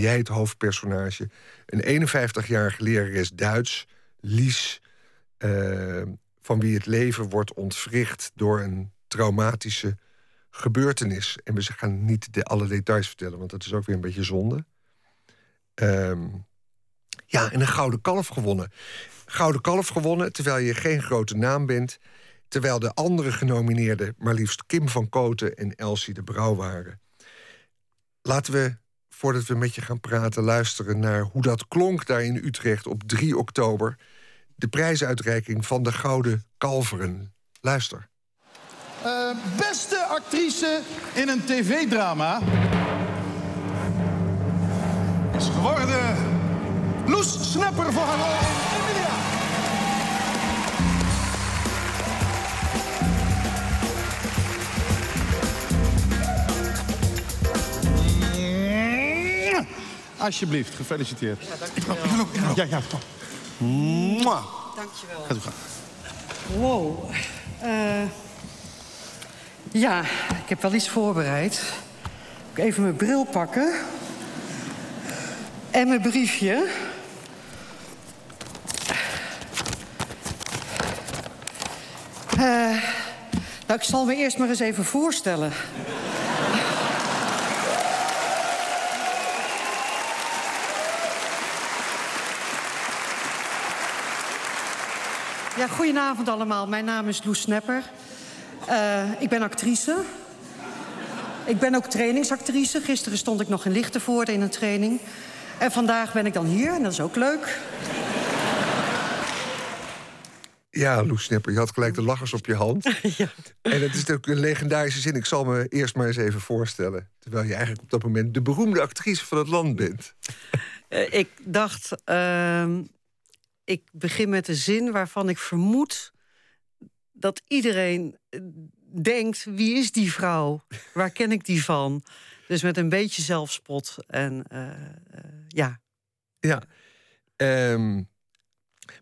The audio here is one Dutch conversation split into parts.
jij het hoofdpersonage. Een 51-jarige lerares Duits, Lies, uh, van wie het leven wordt ontwricht door een traumatische gebeurtenis. En we gaan niet de, alle details vertellen, want dat is ook weer een beetje zonde. Um, ja, en een gouden kalf gewonnen. Gouden kalf gewonnen terwijl je geen grote naam bent. Terwijl de andere genomineerden maar liefst Kim van Koten en Elsie de Brouw waren. Laten we, voordat we met je gaan praten, luisteren naar hoe dat klonk daar in Utrecht op 3 oktober. De prijsuitreiking van de Gouden Kalveren. Luister. Uh, beste actrice in een tv-drama is geworden Loes Snapper voor haar rol Alsjeblieft, gefeliciteerd. Ja, dankjewel. Ja, ja. Mwah. Dankjewel. Gaat u gaan. Wow. Uh, ja, ik heb wel iets voorbereid. Ik even mijn bril pakken. En mijn briefje. Uh, nou, ik zal me eerst maar eens even voorstellen. Ja, goedenavond allemaal. Mijn naam is Loes Snapper. Uh, ik ben actrice. Ik ben ook trainingsactrice. Gisteren stond ik nog in Lichtenvoort in een training. En vandaag ben ik dan hier en dat is ook leuk. Ja, Loes Snapper, je had gelijk de lachers op je hand. ja. En het is natuurlijk een legendarische zin. Ik zal me eerst maar eens even voorstellen. Terwijl je eigenlijk op dat moment de beroemde actrice van het land bent. Uh, ik dacht, uh, ik begin met een zin waarvan ik vermoed dat iedereen eh, denkt: wie is die vrouw? Waar ken ik die van? Dus met een beetje zelfspot en uh, uh, ja. Ja. Um,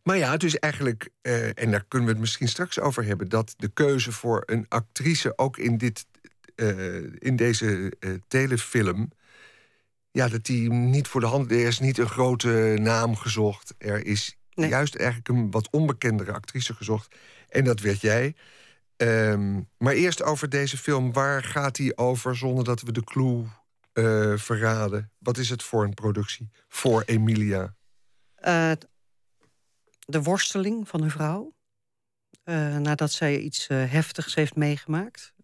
maar ja, is eigenlijk, en daar kunnen we het misschien straks over hebben, dat de keuze voor een actrice ook in, dit, in deze telefilm ja, dat die niet voor de hand... Er is niet een grote naam gezocht. Er is juist eigenlijk een wat onbekendere actrice gezocht. En dat werd jij. Um, maar eerst over deze film. Waar gaat die over zonder dat we de clue uh, verraden? Wat is het voor een productie voor Emilia? Uh, de worsteling van een vrouw. Uh, nadat zij iets heftigs heeft meegemaakt.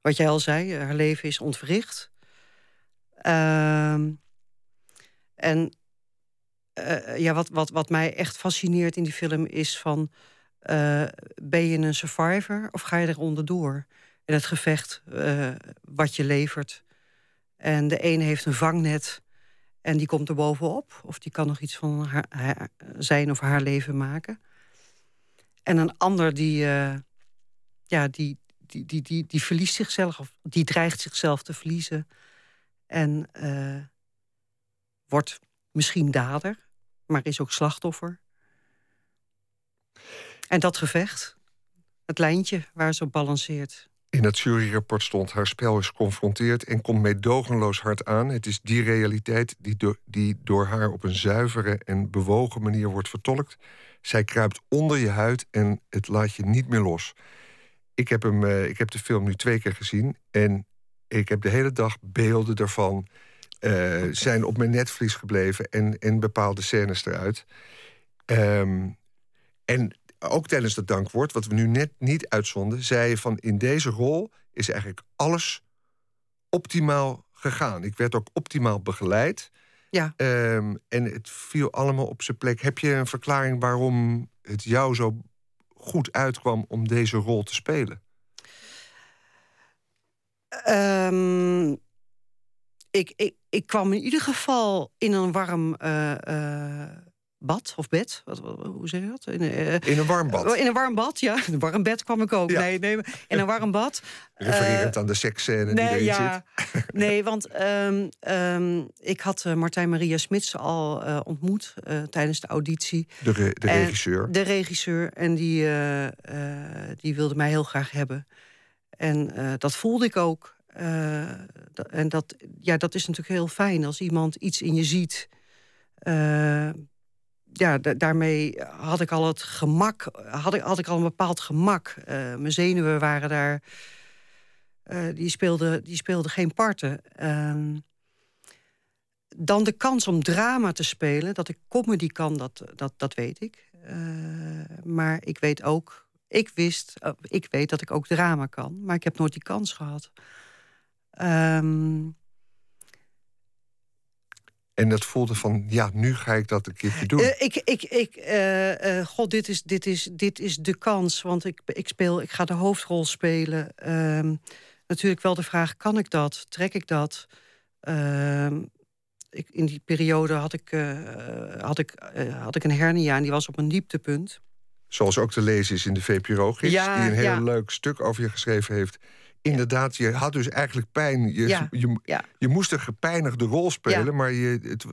wat jij al zei, haar leven is ontwricht. Ehm, en uh, ja, wat, wat, wat mij echt fascineert in die film is van... Uh, ben je een survivor of ga je er onderdoor? In het gevecht uh, wat je levert. En de ene heeft een vangnet en die komt er bovenop. Of die kan nog iets van haar, zijn of haar leven maken. En een ander die, ja, die, die, die, die, die verliest zichzelf... of die dreigt zichzelf te verliezen. En wordt misschien dader maar is ook slachtoffer. En dat gevecht, het lijntje waar ze op balanceert. In het juryrapport stond: haar spel is confronteerd en komt meedogenloos hard aan. Het is die realiteit die, die door haar op een zuivere en bewogen manier wordt vertolkt. Zij kruipt onder je huid en het laat je niet meer los. Ik heb, hem, uh, ik heb de film nu twee keer gezien en ik heb de hele dag beelden ervan uh, zijn op mijn netvlies gebleven en, en bepaalde scènes eruit. Um, en ook tijdens dat dankwoord, wat we nu net niet uitzonden, zei je van in deze rol is eigenlijk alles optimaal gegaan. Ik werd ook optimaal begeleid. Ja. Um, en het viel allemaal op zijn plek. Heb je een verklaring waarom het jou zo goed uitkwam om deze rol te spelen? Um, ik, ik, ik kwam in ieder geval in een warm uh, uh, bad of bed. Wat, hoe zeg je dat? In, uh, in, een warm bad. In een warm bad, ja. In een warm bed kwam ik ook. Ja. Nee, nee, in een warm bad. Refererend aan de seksscène nee, die erin ja, zit. nee, want um, um, ik had Martijn Maria Smits al ontmoet tijdens de auditie. De, re de regisseur. De regisseur. En die, die wilde mij heel graag hebben. En dat voelde ik ook. En dat, ja, dat is natuurlijk heel fijn als iemand iets in je ziet. ja, daarmee had ik al het gemak, had ik, had ik al een bepaald gemak. mijn zenuwen waren daar, die, speelden, die speelden geen parten. Ehm, dan de kans om drama te spelen, dat ik comedy kan, dat, dat, dat weet ik. maar ik weet ook ik wist, ik weet dat ik ook drama kan, maar ik heb nooit die kans gehad. Ehm, en dat voelde van, ja, nu ga ik dat een keertje doen. Uh, ik, ik, ik, uh, god, dit is, dit, is, dit is de kans. Want ik, ik, speel, ik ga de hoofdrol spelen. Um, natuurlijk wel de vraag, kan ik dat? Trek ik dat? Uh, ik, in die periode had ik, had, ik, had ik een hernia en die was op een dieptepunt. Zoals ook te lezen is in de VPRO-gids... die een heel leuk stuk over je geschreven heeft. Inderdaad, je had dus eigenlijk pijn. Je, je, je, moest een gepijnigde rol spelen, maar je, het,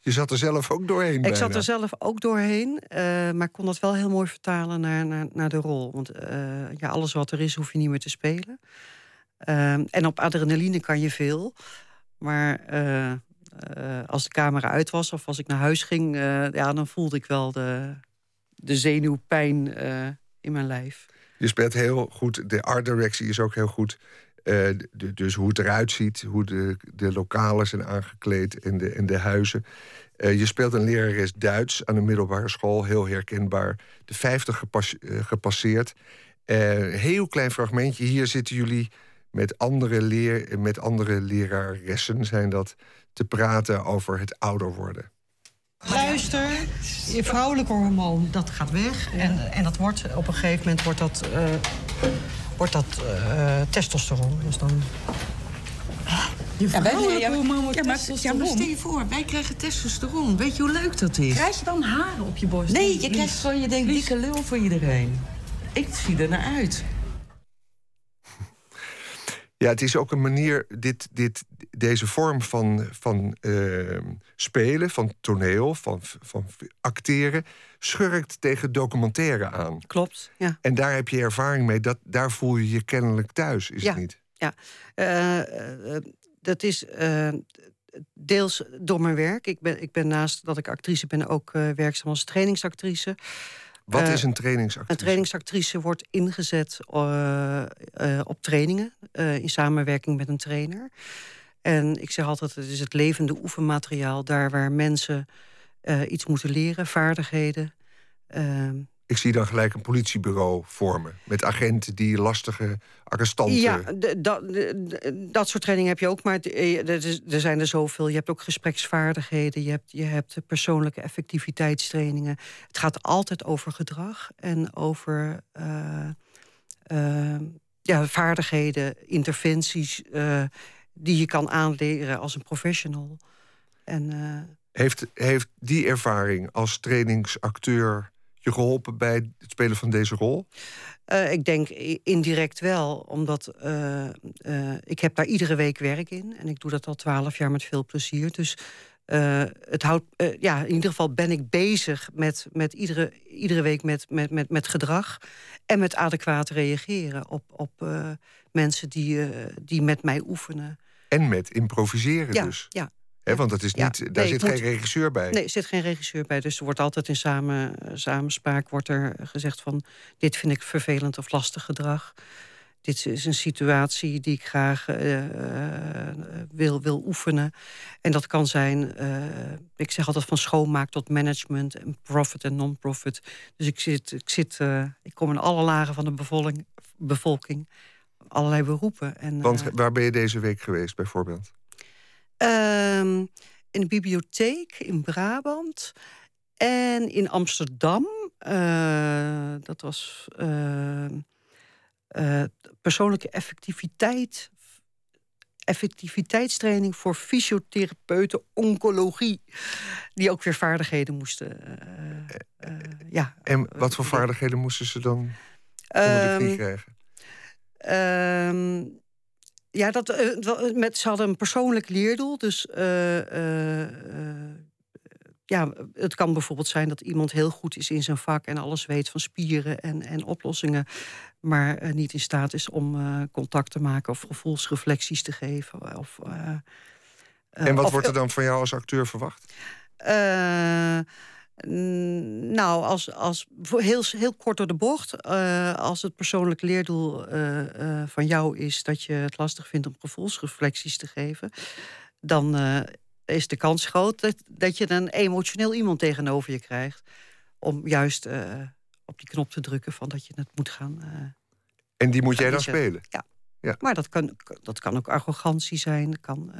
je zat er zelf ook doorheen. Ik zat er zelf ook doorheen, uh, maar kon dat wel heel mooi vertalen naar, naar, naar de rol. Want uh, ja, alles wat er is, hoef je niet meer te spelen. Uh, en op adrenaline kan je veel. Maar als de camera uit was of als ik naar huis ging, ja, dan voelde ik wel de, de zenuwpijn in mijn lijf. Je speelt heel goed. De art-directie is ook heel goed. Uh, dus hoe het eruit ziet, hoe de, de lokalen zijn aangekleed en de, en de huizen. Uh, je speelt een lerares Duits aan de middelbare school, heel herkenbaar. De 50 gepas, gepasseerd. heel klein fragmentje. Hier zitten jullie met andere, leer, met andere leraressen, zijn dat, te praten over het ouder worden. Luister, je vrouwelijke hormoon, dat gaat weg. En, en dat wordt, op een gegeven moment wordt dat, uh, wordt dat uh, testosteron. Dus dan... Je vrouwelijke ja, hormoon wordt ja, maar, testosteron. Ja, maar stel je voor, wij krijgen testosteron. Weet je hoe leuk dat is? Krijg je dan haren op je borst? Nee, je krijgt gewoon, je denkt, dikke lul voor iedereen. Ik zie er naar uit. Ja, het is ook een manier, dit, dit, deze vorm van, van uh, spelen, van toneel, van, van acteren, schurkt tegen documentaire aan. Klopt, ja. En daar heb je ervaring mee, dat, daar voel je je kennelijk thuis, is het niet? Ja, uh, dat is deels door mijn werk. Ik ben, ik ben naast dat ik actrice ben ook werkzaam als trainingsactrice. Wat is een trainingsactrice? Een trainingsactrice wordt ingezet op trainingen in samenwerking met een trainer. En ik zeg altijd, het is het levende oefenmateriaal... daar waar mensen iets moeten leren, vaardigheden. Ik zie dan gelijk een politiebureau vormen... met agenten die lastige arrestanten... Ja, dat, dat soort training heb je ook, maar eh, er zijn er zoveel. Je hebt ook gespreksvaardigheden, je hebt, je hebt persoonlijke effectiviteitstrainingen. Het gaat altijd over gedrag en over uh, uh, ja, vaardigheden, interventies... Uh, die je kan aanleren als een professional. En, heeft, heeft die ervaring als trainingsacteur je geholpen bij het spelen van deze rol? Uh, ik denk indirect wel, omdat uh, ik heb daar iedere week werk in. En ik doe dat al twaalf jaar met veel plezier. Dus het houdt, ja, in ieder geval ben ik bezig met, met iedere, iedere week met, met, met, met gedrag. En met adequaat reageren op, op mensen die, die met mij oefenen. En met improviseren ja, dus. Ja, want dat is niet, daar zit geen regisseur bij. Nee, er zit geen regisseur bij. Dus er wordt altijd in samen, samenspraak wordt er gezegd van... dit vind ik vervelend of lastig gedrag. Dit is een situatie die ik graag uh, wil, wil oefenen. En dat kan zijn, uh, ik zeg altijd van schoonmaak tot management... en profit en non-profit. Dus ik, zit, ik, zit, ik kom in alle lagen van de bevolking, bevolking allerlei beroepen. En, Want waar ben je deze week geweest bijvoorbeeld? Ehm, in de bibliotheek in Brabant en in Amsterdam. Uh, dat was uh, uh, persoonlijke effectiviteit. Effectiviteitstraining voor fysiotherapeuten oncologie. Die ook weer vaardigheden moesten. ja, en wat voor vaardigheden moesten ze dan onder de knie ehm, krijgen? Ja, dat, uh, met, ze hadden een persoonlijk leerdoel. Dus uh, uh, ja, het kan bijvoorbeeld zijn dat iemand heel goed is in zijn vak en alles weet van spieren en, en oplossingen, maar eh, niet in staat is om uh, contact te maken of gevoelsreflecties te geven. Of, uh, en wat wordt er dan van jou als acteur verwacht? Nou, als, als, heel, heel kort door de bocht. als het persoonlijk leerdoel van jou is dat je het lastig vindt om gevoelsreflecties te geven, dan is de kans groot dat, dat je een emotioneel iemand tegenover je krijgt. Om juist op die knop te drukken van dat je het moet gaan. En die moet jij dan spelen? Ja. ja. Maar dat kan, dat kan ook arrogantie zijn. Kan,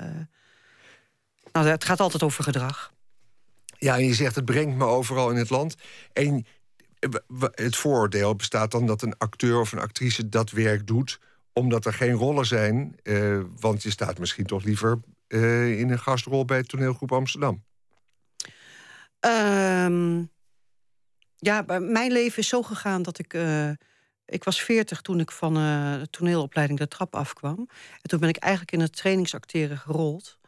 nou, het gaat altijd over gedrag. Ja, en je zegt het brengt me overal in het land. En het vooroordeel bestaat dan dat een acteur of een actrice dat werk doet omdat er geen rollen zijn. want je staat misschien toch liever uh, in een gastrol bij toneelgroep Amsterdam? Um, ja, mijn leven is zo gegaan dat ik. Ik was veertig toen ik van de toneelopleiding de trap afkwam. En toen ben ik eigenlijk in het trainingsacteren gerold.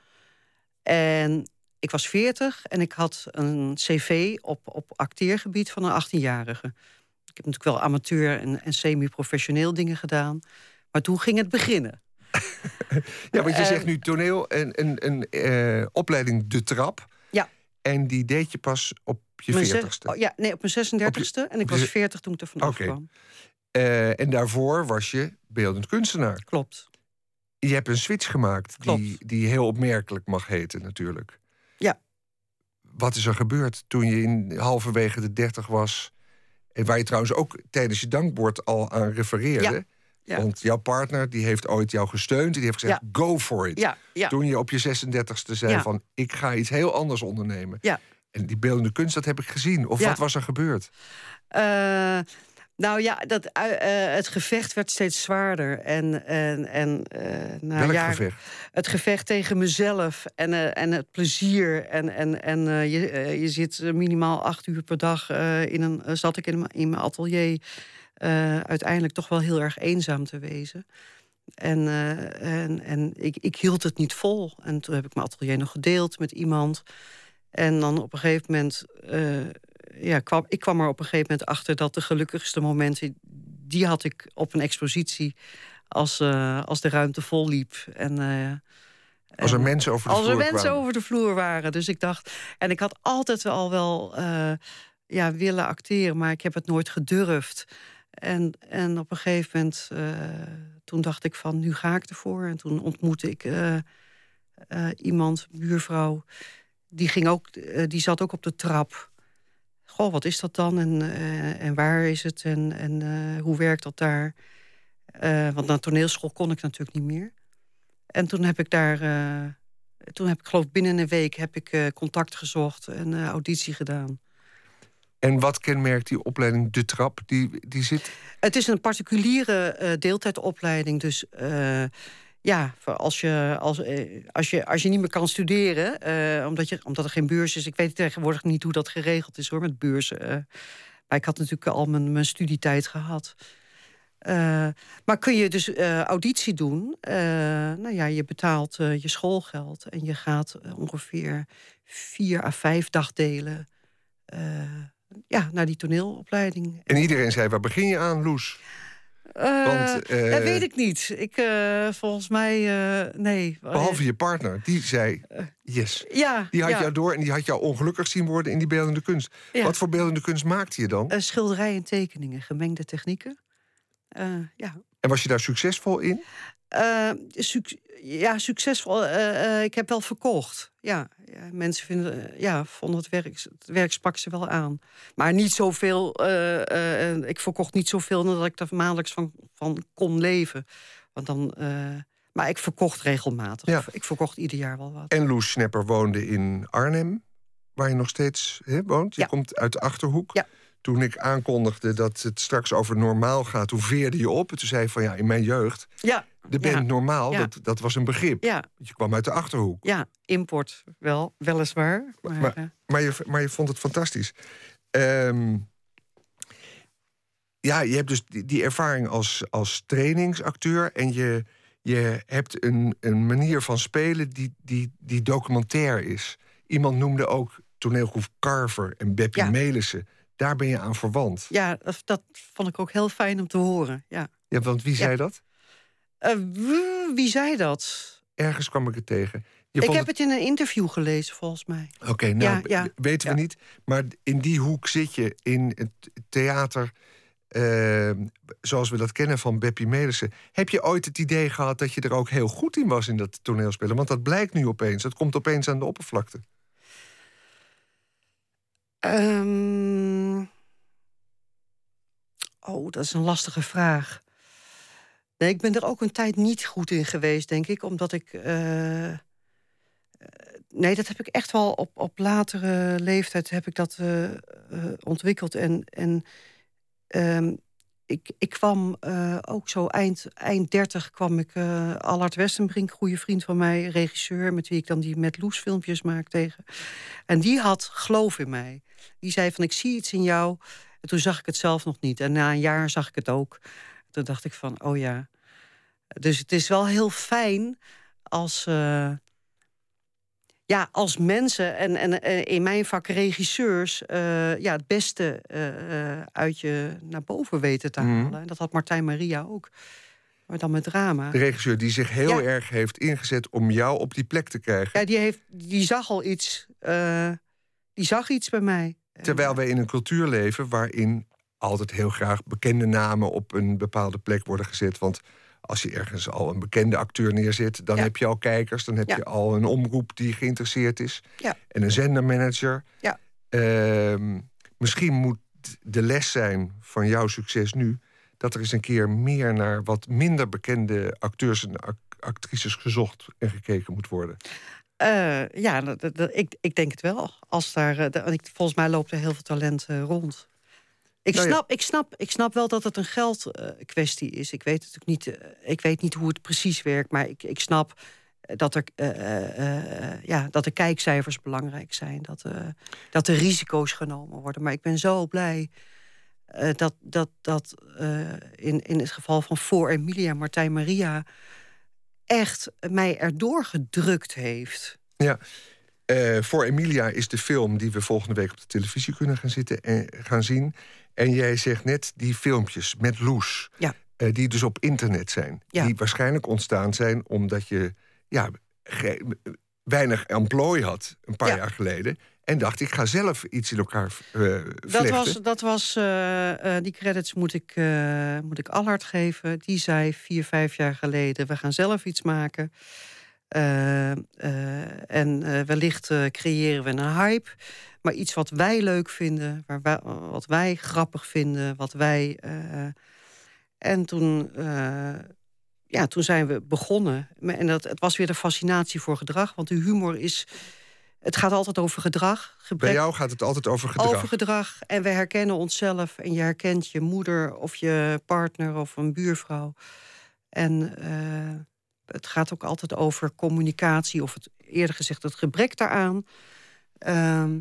En ik was veertig en ik had een cv op, op acteergebied van een 18-jarige. Ik heb natuurlijk wel amateur en, en semi-professioneel dingen gedaan. Maar toen ging het beginnen. ja, want je zegt nu toneel en een, een, uh, opleiding De Trap. Ja. En die deed je pas op je veertigste? Oh, ja, nee, op mijn 36ste. En ik was veertig toen ik er vanaf okay. kwam. Uh, en daarvoor was je beeldend kunstenaar. Klopt. Je hebt een switch gemaakt die, die heel opmerkelijk mag heten natuurlijk. Ja. Wat is er gebeurd toen je in halverwege de dertig was... en waar je trouwens ook tijdens je dankbord al aan refereerde... Ja want jouw partner die heeft ooit jou gesteund. Die heeft gezegd, go for it. Toen je op je 36e zei van, ik ga iets heel anders ondernemen. En die beeldende kunst, dat heb ik gezien. Of wat was er gebeurd? Uh, nou ja, dat, uh, het gevecht werd steeds zwaarder. En, en, en, uh, nou, Welk ja, gevecht? Het gevecht tegen mezelf en, en het plezier. En, en, en je, je zit minimaal acht uur per dag in een. zat ik in, in mijn atelier uiteindelijk toch wel heel erg eenzaam te wezen. En, en, en ik, ik hield het niet vol. En toen heb ik mijn atelier nog gedeeld met iemand. En dan op een gegeven moment... Ja, kwam, ik kwam er op een gegeven moment achter... dat de gelukkigste momenten... die had ik op een expositie... als, als de ruimte vol liep. En... Als er mensen over de als vloer er mensen kwamen. over de vloer waren. Dus ik dacht. En ik had altijd al wel uh, ja, willen acteren, maar ik heb het nooit gedurfd. En, en op een gegeven moment, toen dacht ik van, nu ga ik ervoor. En toen ontmoette ik iemand, buurvrouw, die, ging ook, die zat ook op de trap. Goh, wat is dat dan en, en waar is het en, en hoe werkt dat daar? want naar toneelschool kon ik natuurlijk niet meer. En toen heb ik daar, toen heb ik geloof binnen een week heb ik contact gezocht en auditie gedaan. En wat kenmerkt die opleiding De Trap? Die, die zit... Het is een particuliere deeltijdopleiding. Dus ja, als je, als, uh, als, je, als je niet meer kan studeren, omdat, je, omdat er geen beurs is. Ik weet tegenwoordig niet hoe dat geregeld is hoor, met beurzen. maar ik had natuurlijk al mijn, mijn studietijd gehad. maar kun je dus auditie doen? nou ja, je betaalt je schoolgeld en je gaat ongeveer vier à vijf dagdelen ja, naar die toneelopleiding. En iedereen zei, waar begin je aan, Loes? Uh, Want, uh, dat weet ik niet. Ik, uh, volgens mij, nee. Behalve je partner, die zei, yes. Ja, die had ja. jou door en die had jou ongelukkig zien worden in die beeldende kunst. Ja. Wat voor beeldende kunst maakte je dan? schilderijen en tekeningen, gemengde technieken. ja. En was je daar succesvol in? Suc ja, succesvol. ik heb wel verkocht. Ja, ja, mensen vinden, ja, vonden het werk, het werk sprak ze wel aan. Maar niet zoveel, ik verkocht niet zoveel dat ik er maandelijks van, van kon leven. Want dan, maar ik verkocht regelmatig. Ja. Ik verkocht ieder jaar wel wat. En Loes Snapper woonde in Arnhem, waar je nog steeds woont. Je Ja. komt uit de Achterhoek. Ja. Toen ik aankondigde dat het straks over normaal gaat, toen veerde je op. En toen zei je van ja, in mijn jeugd, Ja, de band Ja. normaal, Ja. dat, dat was een begrip. ja, Je kwam uit de Achterhoek. ja, import wel, weliswaar. Maar, Maar- eh, Maar je, maar je vond het fantastisch. Ehm, ja, je hebt dus die, die ervaring als, als trainingsacteur. En je, je hebt een, een manier van spelen die, die, die documentair is. Iemand noemde ook toneelgroep Carver en Beppie. Melissen. Daar ben je aan verwant. Ja, dat, dat vond ik ook heel fijn om te horen. Ja. Ja, want wie zei dat? Eh, wie, zei dat? Ergens kwam ik het tegen. Je ik heb het in een interview gelezen, volgens mij. Oké, nou, Ja, weten we niet. Maar in die hoek zit je in het theater... eh, zoals we dat kennen van Beppie Melissen. Heb je ooit het idee gehad dat je er ook heel goed in was in dat toneelspelen? Want dat blijkt nu opeens. Dat komt opeens aan de oppervlakte. Ehm, Oh, dat is een lastige vraag. Nee, ik ben er ook een tijd niet goed in geweest, denk ik. Omdat ik. eh, eh, nee, dat heb ik echt wel op, op latere leeftijd heb ik dat eh, ontwikkeld. En, en ehm, ik, ik kwam eh, ook zo eind, eind 30 kwam ik eh Allard Westenbrink, goede vriend van mij, regisseur, met wie ik dan die met Loes filmpjes maak tegen. En die had geloof in mij. Die zei van ik zie iets in jou. En toen zag ik het zelf nog niet. En na een jaar zag ik het ook. Toen dacht ik van, oh ja. Dus het is wel heel fijn als, eh, ja, als mensen en, en eh, in mijn vak regisseurs eh, ja, het beste eh, uit je naar boven weten te Mhm. halen. En dat had Martijn Maria ook. Maar dan met drama. De regisseur die zich heel Ja. erg heeft ingezet om jou op die plek te krijgen. Ja, die, heeft, die zag al iets. die zag iets bij mij. Terwijl wij in een cultuur leven waarin altijd heel graag bekende namen op een bepaalde plek worden gezet. Want als je ergens al een bekende acteur neerzet, dan Ja. heb je al kijkers, dan heb Ja. je al een omroep die geïnteresseerd is. Ja. En een zendermanager. Ja. Ehm, misschien moet de les zijn van jouw succes nu dat er eens een keer meer naar wat minder bekende acteurs en ac- actrices gezocht en gekeken moet worden. Eh, ja, ik, ik denk het wel. Als daar, eh, volgens mij loopt er heel veel talent eh, rond. Ik, Nou ja. snap, ik, snap, ik snap wel dat het een geldkwestie kwestie is. Ik weet natuurlijk niet, eh, ik weet niet hoe het precies werkt, maar ik, ik snap eh, dat, er, eh, ja, dat de kijkcijfers belangrijk zijn. Dat, dat de risico's genomen worden. Maar ik ben zo blij dat, dat, dat in, in het geval van Voor Emilia, Martijn Maria echt mij erdoor gedrukt heeft. Ja. Voor Emilia is de film die we volgende week op de televisie kunnen gaan, zitten en, gaan zien. En jij zegt net die filmpjes met Loes, Ja. eh, die dus op internet zijn. Ja. Die waarschijnlijk ontstaan zijn omdat je ja, ge- weinig employ had een paar Ja. jaar geleden. En dacht, ik ga zelf iets in elkaar eh Dat was, dat was eh, eh, die credits moet ik, eh moet ik Allard geven. Die zei vier, vijf jaar geleden: we gaan zelf iets maken. Eh, eh, en eh, wellicht eh, creëren we een hype. Maar iets wat wij leuk vinden, waar wij, wat wij grappig vinden, wat wij. eh, en toen, eh, ja, toen zijn we begonnen. En dat, het was weer de fascinatie voor gedrag. Want de humor is. Het gaat altijd over gedrag. Bij jou gaat het altijd over gedrag. over gedrag. En we herkennen onszelf. En je herkent je moeder of je partner of een buurvrouw. En eh, het gaat ook altijd over communicatie. Of het, eerder gezegd het gebrek daaraan. Ehm,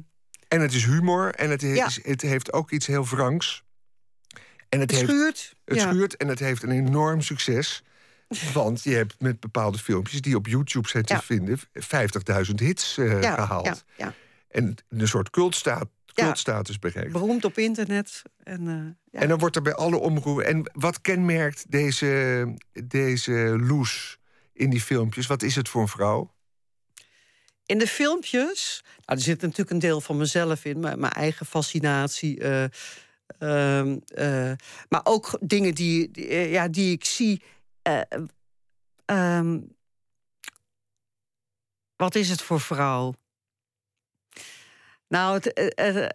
En het is humor en het, he- Ja. is- het heeft ook iets heel wrangs. En het, het heeft, schuurt. het ja. schuurt en het heeft een enorm succes. Want je hebt met bepaalde filmpjes die op YouTube zijn te Ja. vinden... 50.000 hits eh, gehaald. Ja, ja. En een soort cultstaat, Ja. cultstatus bereikt. Beroemd op internet. En, eh, ja. En dan wordt er bij alle omroepen... En wat kenmerkt deze, deze Loes in die filmpjes? Wat is het voor een vrouw? In de filmpjes, nou, er zit natuurlijk een deel van mezelf in, mijn, eigen fascinatie. eh, ehm, eh, maar ook dingen die, eh, ja, die ik zie. eh, ehm, wat is het voor vrouw? Nou, het,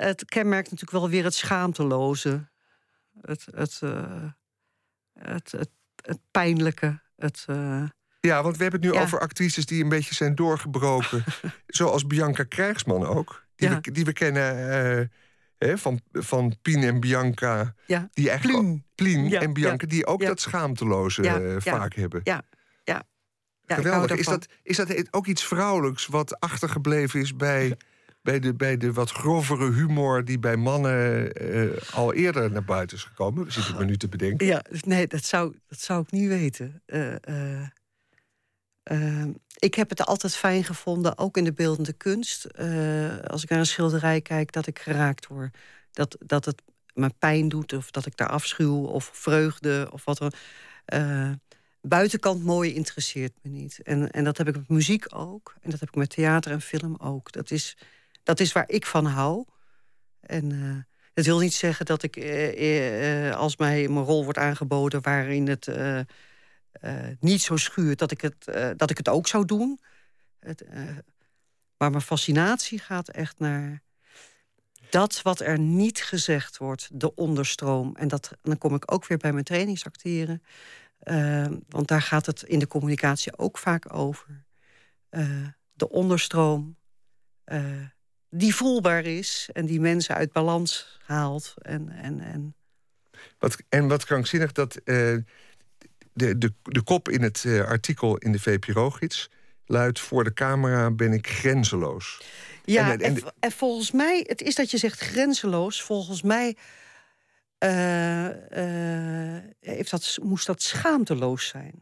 het, kenmerkt natuurlijk wel weer het schaamteloze. Het, het, het, het, pijnlijke. Het, Ja, want we hebben het nu Ja. over actrices die een beetje zijn doorgebroken. Zoals Bianca Krijgsman ook. Die, Ja. we, die we kennen eh, hè, van, van Pien en Bianca. ja, Die eigenlijk Plien. ook- Plien Ja, en Bianca, die ook dat schaamteloze eh, vaak hebben. ja, ja. Geweldig. Is dat, is dat ook iets vrouwelijks wat achtergebleven is bij, bij, de, bij de wat grovere humor die bij mannen eh, al eerder naar buiten is gekomen? Zit ik me nu te bedenken. Ja, nee, dat zou, dat zou ik niet weten. Eh, eh, ik heb het altijd fijn gevonden, ook in de beeldende kunst. eh, als ik naar een schilderij kijk, dat ik geraakt word. Dat, dat het me pijn doet, of dat ik daar afschuw, of vreugde, of wat dan. eh, buitenkant mooi interesseert me niet. En, en dat heb ik met muziek ook. En dat heb ik met theater en film ook. Dat is, dat is waar ik van hou. En eh, dat wil niet zeggen dat ik, als mij mijn rol wordt aangeboden waarin het niet zo schuurt, dat ik het, eh, dat ik het ook zou doen. Het, eh, maar mijn fascinatie gaat echt naar dat wat er niet gezegd wordt, de onderstroom. En dat, dan kom ik ook weer bij mijn trainingsacteren. Eh, want daar gaat het in de communicatie ook vaak over. Eh, de onderstroom eh, die voelbaar is en die mensen uit balans haalt. En, en, en Wat, en wat krankzinnig dat eh, de, de, de kop in het eh, artikel in de VPRO-gids luidt... voor de camera ben ik grenzeloos. Ja, En- en, en- en, volgens mij, het is dat je zegt grenzeloos. Volgens mij eh, eh, heeft dat, moest dat schaamteloos zijn.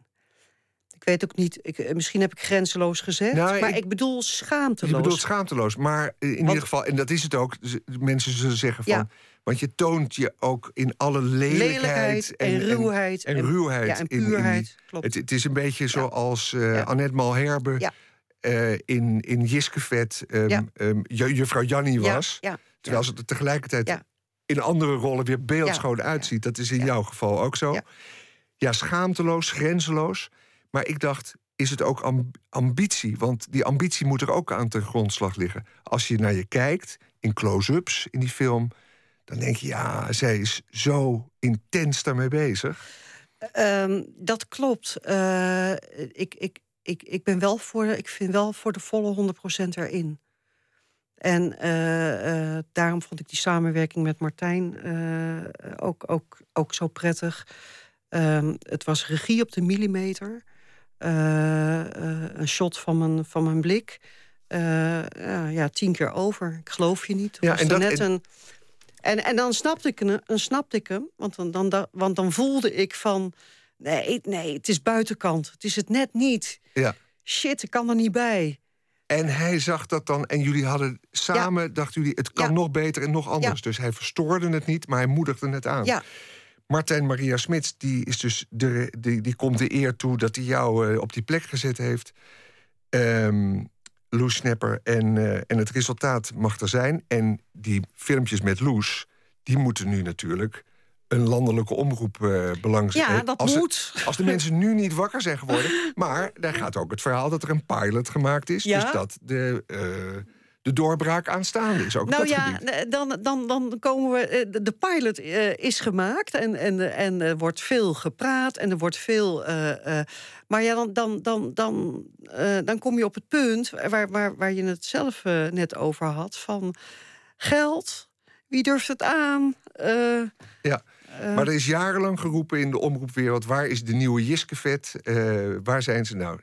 Ik weet ook niet, ik, misschien heb ik grenzeloos gezegd, Nou, maar ik- ik, bedoel schaamteloos. Je bedoelt schaamteloos, maar in ieder geval... en dat is het ook, mensen zullen zeggen van... Ja. Want je toont je ook in alle lelijkheid... Lelijkheid en ruwheid En, en- ruwheid. ja, en in- in die- puurheid, klopt. het, het is een beetje zoals Ja. Annette Malherbe... Eh, in, in Jiskevet ehm Ja. ehm, ju- juffrouw Jannie Ja, was. Terwijl ze er tegelijkertijd in andere rollen weer beeldschoon uitziet. Dat is in jouw geval ook zo. Ja. Ja. schaamteloos, grenzeloos. Maar ik dacht, is het ook amb- ambitie? Want die ambitie moet er ook aan ten grondslag liggen. Als je naar je kijkt, in close-ups in die film... dan denk je, ja, zij is zo intens daarmee bezig. Ehm, dat klopt. Eh, ik, ik, ik, ik ben wel voor, ik vind wel voor de volle 100% erin. En eh, eh, daarom vond ik die samenwerking met Martijn ook, ook, ook zo prettig. Ehm, het was regie op de millimeter. Een shot van mijn, van mijn blik. Ja, ja, tien keer over. Ik geloof je niet. Ja, Ja, en dat- net en- een, en, en dan snapte ik, hem- dan snapte ik hem. Want dan, dan, da- want dan voelde ik van... Nee, nee, het is buitenkant. Het is het net niet. Ja. Shit, ik kan er niet bij. En hij zag dat dan, en jullie hadden samen, dachten jullie, het kan Ja. nog beter en nog anders. Dus hij verstoorde het niet, maar hij moedigde het aan. Ja, Martijn Maria Smits, die, is dus de, die, die komt de eer toe dat hij jou eh, op die plek gezet heeft. Ehm Loes Snapper. En, eh, en het resultaat mag er zijn. En die filmpjes met Loes, die moeten nu natuurlijk een landelijke omroep eh belangstelling. ja dat als, moet. Als de mensen nu niet wakker zijn geworden. Maar daar gaat ook het verhaal dat er een pilot gemaakt is. Ja. Dus dat de, eh, de doorbraak aanstaande is. Ook Nou ja, gebied. eh, dan, dan, dan komen we. eh, de- pilot eh, is gemaakt en, en, en er wordt veel gepraat en er wordt veel. maar ja, dan, dan, dan, dan, dan kom je op het punt waar, waar, waar je het zelf net over had: van geld, wie durft het aan? Ja. maar er is jarenlang geroepen in de omroepwereld... waar is de nieuwe Jiskevet? Waar zijn ze nou?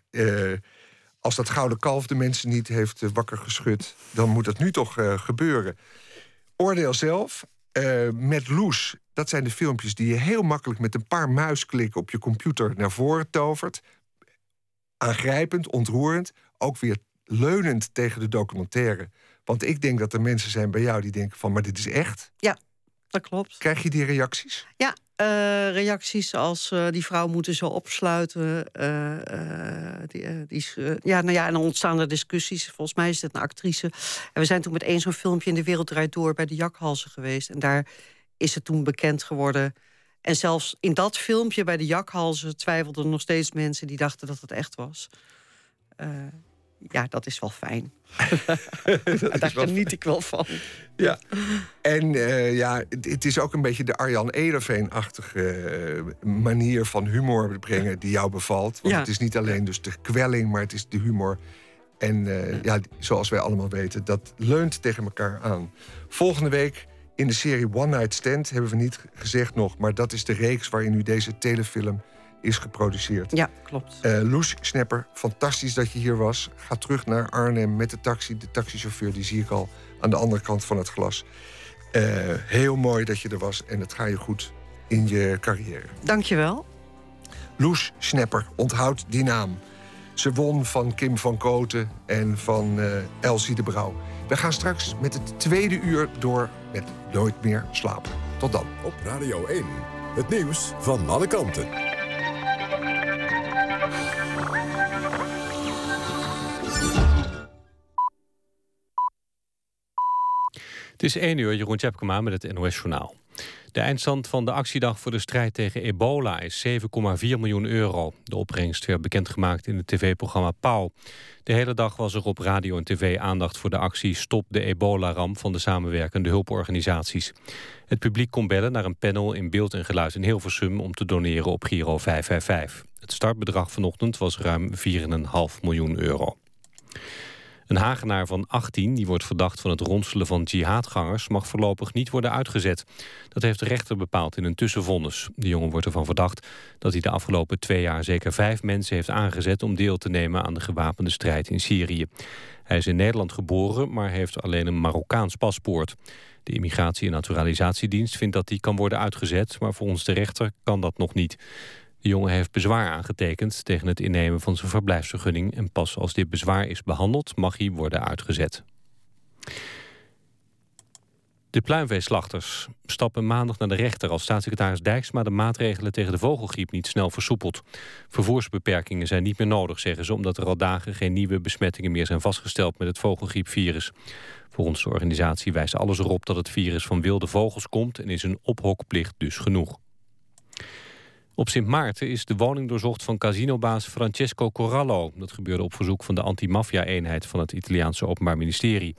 Als dat gouden kalf de mensen niet heeft eh, wakker geschud... dan moet dat nu toch eh, gebeuren. Oordeel zelf. eh, met Loes, dat zijn de filmpjes die je heel makkelijk... met een paar muisklikken op je computer naar voren tovert. Aangrijpend, ontroerend. Ook weer leunend tegen de documentaire. Want ik denk dat er mensen zijn bij jou die denken van... maar dit is echt. dat klopt. Krijg je die reacties? Ja, eh, reacties als eh, die vrouw moeten ze opsluiten. eh, die, die ja, nou ja, en dan ontstaan er discussies. Volgens mij is het een actrice. En we zijn toen met één zo'n filmpje in de wereld draait door bij de jakhalzen geweest. En daar is het toen bekend geworden. En zelfs in dat filmpje bij de jakhalzen twijfelden nog steeds mensen die dachten dat het echt was. Ja, dat is wel fijn. Daar wel geniet ik wel van. Ja. En eh, ja, het, het is ook een beetje de Arjan Ederveen-achtige eh, manier van humor brengen die jou bevalt. Want Ja. het is niet alleen dus de kwelling, maar het is de humor. En eh, ja, zoals wij allemaal weten, dat leunt tegen elkaar aan. Volgende week in de serie One Night Stand hebben we niet gezegd nog, maar dat is de reeks waarin nu deze telefilm is geproduceerd. Ja, klopt. Eh Loes Snapper, fantastisch dat je hier was. Ga terug naar Arnhem met de taxi. De taxichauffeur die zie ik al aan de andere kant van het glas. Eh, heel mooi dat je er was en het gaat je goed in je carrière. Dankjewel. Loes Snapper, onthoud die naam. Ze won van Kim van Koten en van uh, Elsie de Brouw. We gaan straks met het tweede uur door met Nooit meer slapen. Tot dan. Op Radio 1, het nieuws van alle kanten. Het is 1 uur, Jeroen Tjepkema met het NOS Journaal. De eindstand van de actiedag voor de strijd tegen ebola is 7,4 miljoen euro. De opbrengst werd bekendgemaakt in het tv-programma Pauw. De hele dag was er op radio en tv aandacht voor de actie Stop de ebola-ramp van de samenwerkende hulporganisaties. Het publiek kon bellen naar een panel in beeld en geluid in Hilversum om te doneren op Giro 555. Het startbedrag vanochtend was ruim 4,5 miljoen euro. Een Hagenaar van 18, die wordt verdacht van het ronselen van jihadgangers... mag voorlopig niet worden uitgezet. Dat heeft de rechter bepaald in een tussenvonnis. De jongen wordt ervan verdacht dat hij de afgelopen twee jaar... zeker vijf mensen heeft aangezet om deel te nemen aan de gewapende strijd in Syrië. Hij is in Nederland geboren, maar heeft alleen een Marokkaans paspoort. De Immigratie- en Naturalisatiedienst vindt dat hij kan worden uitgezet... maar volgens de rechter kan dat nog niet. De jongen heeft bezwaar aangetekend tegen het innemen van zijn verblijfsvergunning... en pas als dit bezwaar is behandeld mag hij worden uitgezet. De pluimveeslachters stappen maandag naar de rechter... als staatssecretaris Dijksma de maatregelen tegen de vogelgriep niet snel versoepelt. Vervoersbeperkingen zijn niet meer nodig, zeggen ze... omdat er al dagen geen nieuwe besmettingen meer zijn vastgesteld met het vogelgriepvirus. Volgens de organisatie wijst alles erop dat het virus van wilde vogels komt... en is een ophokplicht dus genoeg. Op Sint Maarten is de woning doorzocht van casinobaas Francesco Corallo. Dat gebeurde op verzoek van de antimafia-eenheid van het Italiaanse Openbaar Ministerie.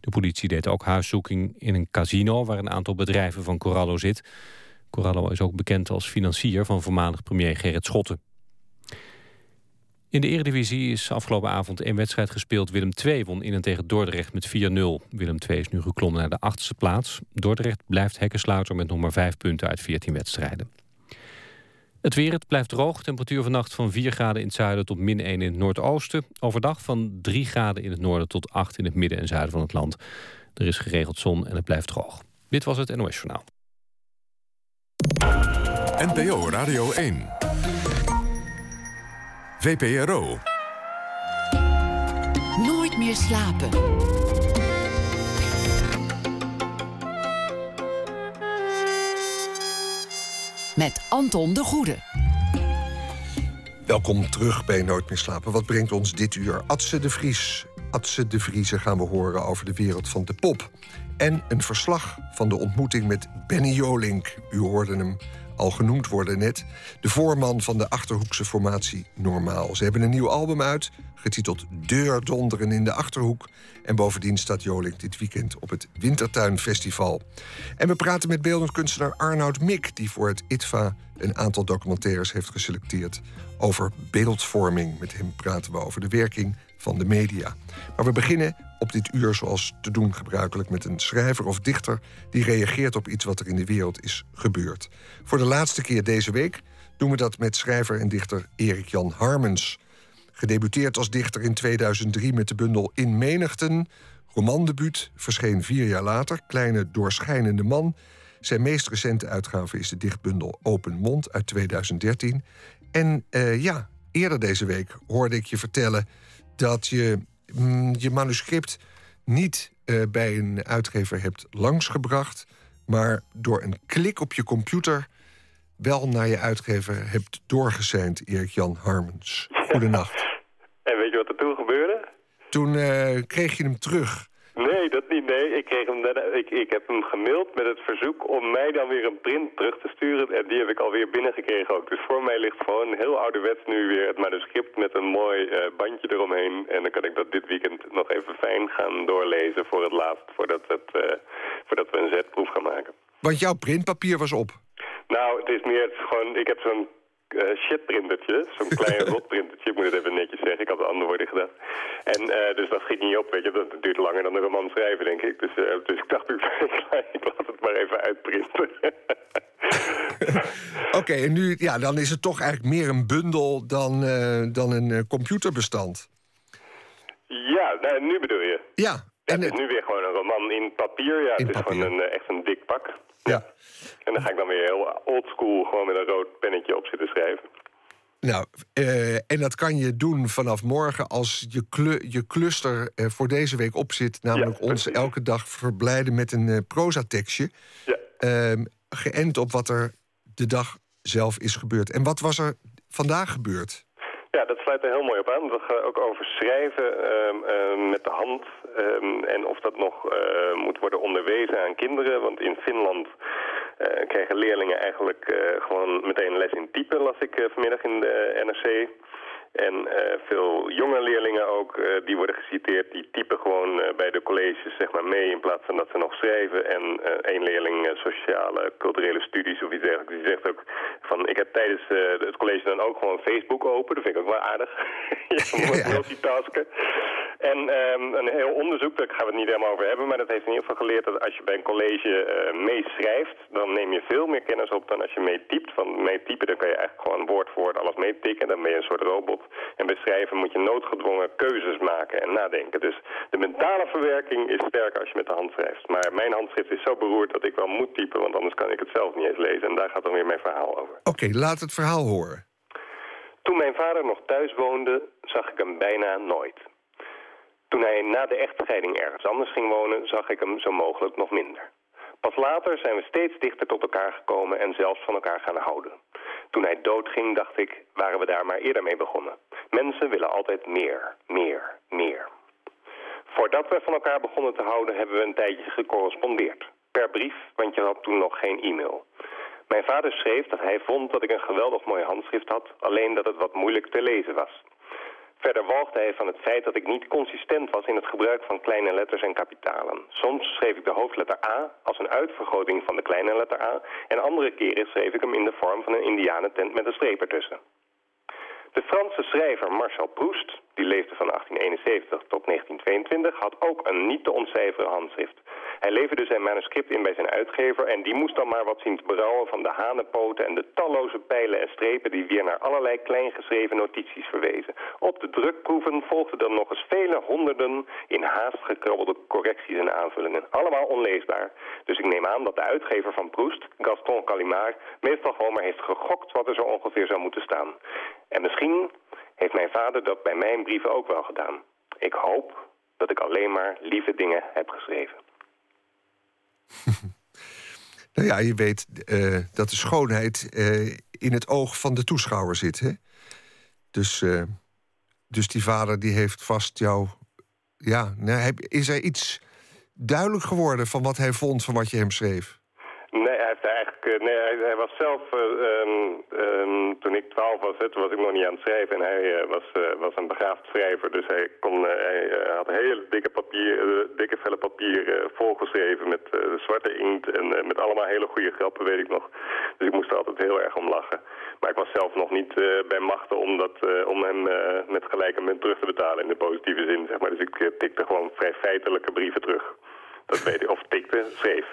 De politie deed ook huiszoeking in een casino waar een aantal bedrijven van Corallo zit. Corallo is ook bekend als financier van voormalig premier Gerrit Schotten. In de Eredivisie is afgelopen avond één wedstrijd gespeeld. Willem II won in en tegen Dordrecht met 4-0. Willem II is nu geklommen naar de achtste plaats. Dordrecht blijft hekkensluiter met nog maar vijf punten uit 14 wedstrijden. Het weer, het blijft droog. Temperatuur vannacht van 4 graden in het zuiden tot min 1 in het noordoosten. Overdag van 3 graden in het noorden tot 8 in het midden en zuiden van het land. Er is geregeld zon en het blijft droog. Dit was het NOS Journaal. NPO Radio 1. VPRO. Nooit meer slapen. Met Anton de Goede. Welkom terug bij Nooit meer slapen. Wat brengt ons dit uur? Atse de Vries. Atse de Vrieze gaan we horen over de wereld van de pop. En een verslag van de ontmoeting met Benny Jolink. U hoorde hem al genoemd worden net. De voorman van de Achterhoekse formatie Normaal. Ze hebben een nieuw album uit, getiteld Deurdonderen in de Achterhoek. En bovendien staat Joling dit weekend op het Wintertuinfestival. En we praten met beeldend kunstenaar Arnoud Mik... die voor het ITVA een aantal documentaires heeft geselecteerd... over beeldvorming. Met hem praten we over de werking van de media. Maar we beginnen op dit uur zoals te doen gebruikelijk... met een schrijver of dichter die reageert op iets wat er in de wereld is gebeurd. Voor de laatste keer deze week doen we dat met schrijver en dichter Erik Jan Harmens... Gedebuteerd als dichter in 2003 met de bundel In Menigten. Romandebuut verscheen vier jaar later. Kleine doorschijnende man. Zijn meest recente uitgave is de dichtbundel Open Mond uit 2013. En uh, ja, eerder deze week hoorde ik je vertellen dat je mm, je manuscript niet uh, bij een uitgever hebt langsgebracht, maar door een klik op je computer wel naar je uitgever hebt doorgezeind, Erik Jan Harmens. Goedenacht. En weet je wat er toen gebeurde? Toen uh, kreeg je hem terug. Nee, dat niet. Nee, ik, kreeg hem, ik, ik heb hem gemaild met het verzoek om mij dan weer een print terug te sturen. En die heb ik alweer binnengekregen ook. Dus voor mij ligt gewoon heel ouderwets nu weer het manuscript met een mooi uh, bandje eromheen. En dan kan ik dat dit weekend nog even fijn gaan doorlezen voor het laatst. Voordat, het, uh, voordat we een zetproef gaan maken. Want jouw printpapier was op? Nou, het is meer het is gewoon... Ik heb zo'n uh, shitprintertje. Zo'n klein rotprintertje, ik moet het even netjes zeggen. Ik had andere woorden gedacht. En uh, dus dat schiet niet op, weet je. Dat duurt langer dan een roman schrijven, denk ik. Dus, uh, dus ik dacht, ik laat het maar even uitprinten. Oké, okay, en nu, ja, dan is het toch eigenlijk meer een bundel dan, dan een computerbestand. Ja, nou, nu bedoel je? Ja. En het is nu weer gewoon een roman in papier. Ja, in het is papier. gewoon een, echt een dik pak. Ja. En dan ga ik dan weer heel oldschool gewoon met een rood pennetje op zitten schrijven. Nou, eh, en dat kan je doen vanaf morgen als je, je cluster voor deze week op zit. Namelijk Ja, ons elke dag verblijden met een eh proza-tekstje. Ja. Ehm, geënt op wat er de dag zelf is gebeurd. En wat was er vandaag gebeurd? Ja, dat sluit er heel mooi op aan. We gaan ook over schrijven ehm, ehm, met de hand. ehm, en of dat nog eh, moet worden onderwezen aan kinderen. Want in Finland eh, krijgen leerlingen eigenlijk eh, gewoon meteen les in typen, las ik vanmiddag in de NRC. En eh, veel jonge leerlingen ook, eh, die worden geciteerd, die typen gewoon eh, bij de colleges zeg maar mee in plaats van dat ze nog schrijven. En één leerling sociale, culturele studies of iets dergelijks, die zegt ook van ik heb tijdens het college dan ook gewoon Facebook open. Dat vind ik ook wel aardig. Je moet multitasken. En ehm, een heel onderzoek, daar gaan we het niet helemaal over hebben, maar dat heeft in ieder geval geleerd dat als je bij een college meeschrijft, dan neem je veel meer kennis op dan als je meetypt. Van meetypen, dan kan je eigenlijk gewoon woord voor woord alles meetikken, dan ben je een soort robot. En bij schrijven moet je noodgedwongen keuzes maken en nadenken. Dus de mentale verwerking is sterker als je met de hand schrijft. Maar mijn handschrift is zo beroerd dat ik wel moet typen, want anders kan ik het zelf niet eens lezen. En daar gaat dan weer mijn verhaal over. Oké, laat het verhaal horen. Toen mijn vader nog thuis woonde, zag ik hem bijna nooit. Toen hij na de echtscheiding ergens anders ging wonen, zag ik hem zo mogelijk nog minder. Pas later zijn we steeds dichter tot elkaar gekomen en zelfs van elkaar gaan houden. Toen hij doodging, dacht ik, waren we daar maar eerder mee begonnen. Mensen willen altijd meer, meer, meer. Voordat we van elkaar begonnen te houden, hebben we een tijdje gecorrespondeerd. Per brief, want je had toen nog geen e-mail. Mijn vader schreef dat hij vond dat ik een geweldig mooi handschrift had, alleen dat het wat moeilijk te lezen was. Verder walgde hij van het feit dat ik niet consistent was in het gebruik van kleine letters en kapitalen. Soms schreef ik de hoofdletter A als een uitvergroting van de kleine letter A... en andere keren schreef ik hem in de vorm van een indianentent met een streep ertussen. De Franse schrijver Marcel Proust, die leefde van 1871 tot 1922, had ook een niet te ontcijferen handschrift. Hij leverde zijn manuscript in bij zijn uitgever en die moest dan maar wat zien te berouwen van de hanenpoten en de talloze pijlen en strepen die weer naar allerlei kleingeschreven notities verwezen. Op de drukproeven volgden dan nog eens vele honderden in haast gekrabbelde correcties en aanvullingen. Allemaal onleesbaar. Dus ik neem aan dat de uitgever van Proust, Gaston Calimard, meestal gewoon maar heeft gegokt wat er zo ongeveer zou moeten staan. En misschien heeft mijn vader dat bij mijn brieven ook wel gedaan. Ik hoop dat ik alleen maar lieve dingen heb geschreven. Nou ja, je weet eh, dat de schoonheid eh, in het oog van de toeschouwer zit. Hè? Dus, eh, dus die vader die heeft vast jou. Ja, nou, is er iets duidelijk geworden van wat hij vond van wat je hem schreef? Nee, hij, heeft eigenlijk, eh, nee, hij, was zelf, eh, ehm, ehm, toen ik twaalf was, toen was ik nog niet aan het schrijven. En hij eh, was, was een begaafd schrijver, dus hij, kon, hij had hele dikke papier, dikke velle papier volgeschreven met zwarte inkt en met allemaal hele goede grappen, weet ik nog. Dus ik moest er altijd heel erg om lachen. Maar ik was zelf nog niet bij machten om, dat, om hem met gelijke munt terug te betalen in de positieve zin, zeg maar. Dus ik tikte gewoon vrij feitelijke brieven terug. Dat weet ik, of tikte, schreef.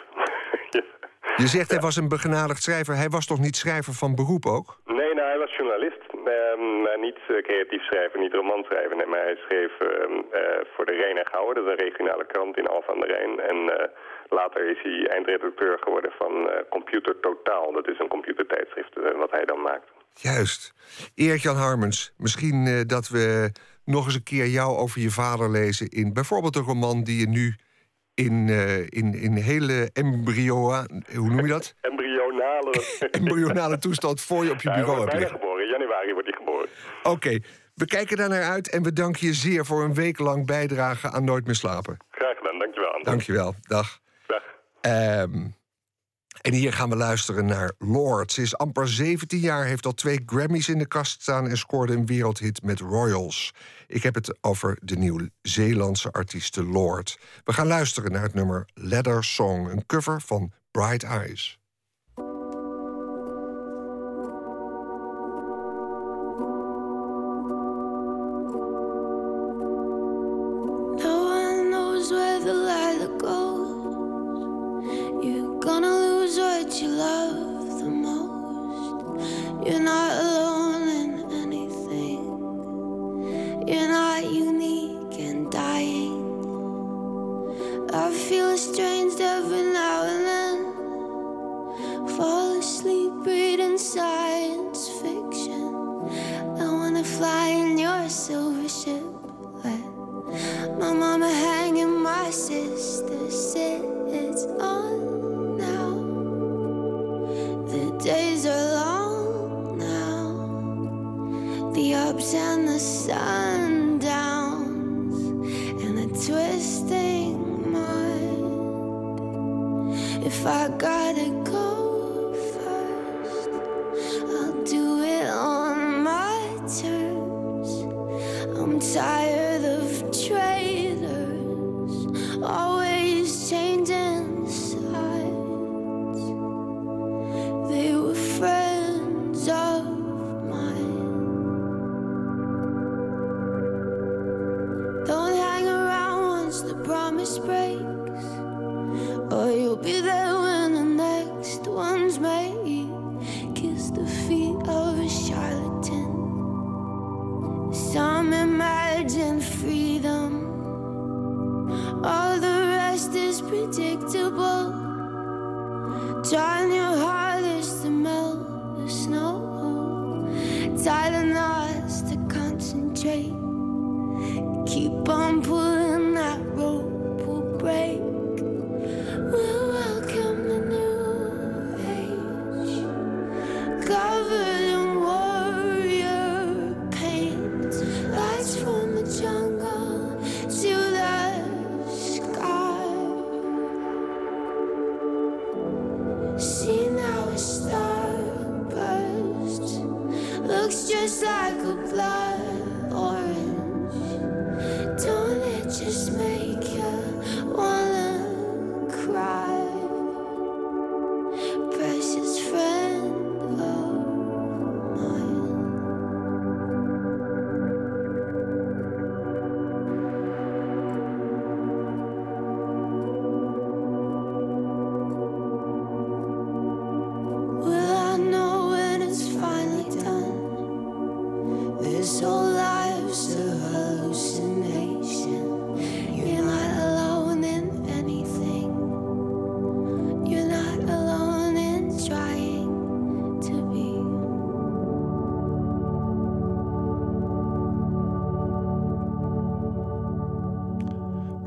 Je zegt hij was een begenadigd schrijver. Hij was toch niet schrijver van beroep ook? Nee, nou, hij was journalist. ehm, maar niet eh, creatief schrijver, niet romanschrijver. Nee, maar hij schreef ehm, eh, voor de Rijn en Gouwen, dat is een regionale krant in Alphen aan de Rijn. En eh, later is hij eindredacteur geworden van Computer Totaal. Dat is een computertijdschrift wat hij dan maakt. Juist. Erik-Jan Harmens, misschien dat we nog eens een keer jou over je vader lezen... in bijvoorbeeld een roman die je nu in, eh, in, in hele embryo... Hoe noem je dat? Embryonale... Embryonale toestand voor je op je Ja, bureau hebt liggen. geboren. In januari wordt hij geboren. Oké, we kijken daar naar uit en we danken je zeer... voor een week lang bijdrage aan Nooit meer slapen. Graag gedaan, dankjewel. Anton. Dankjewel, dag. Dag. Ehm, en hier gaan we luisteren naar Lord. Ze is amper 17 jaar, heeft al twee Grammys in de kast staan... en scoorde een wereldhit met Royals. Ik heb het over de Nieuw-Zeelandse artieste Lord. We gaan luisteren naar het nummer Leather Song... een cover van Bright Eyes. You're not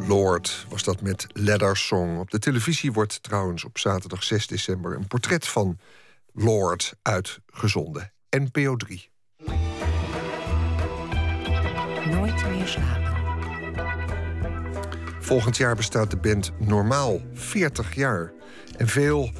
Lord was dat met Leather Song. Op de televisie wordt trouwens op zaterdag 6 december... een portret van Lord uitgezonden. NPO 3. Nooit meer slapen. Volgend jaar bestaat de band normaal 40 jaar. En veel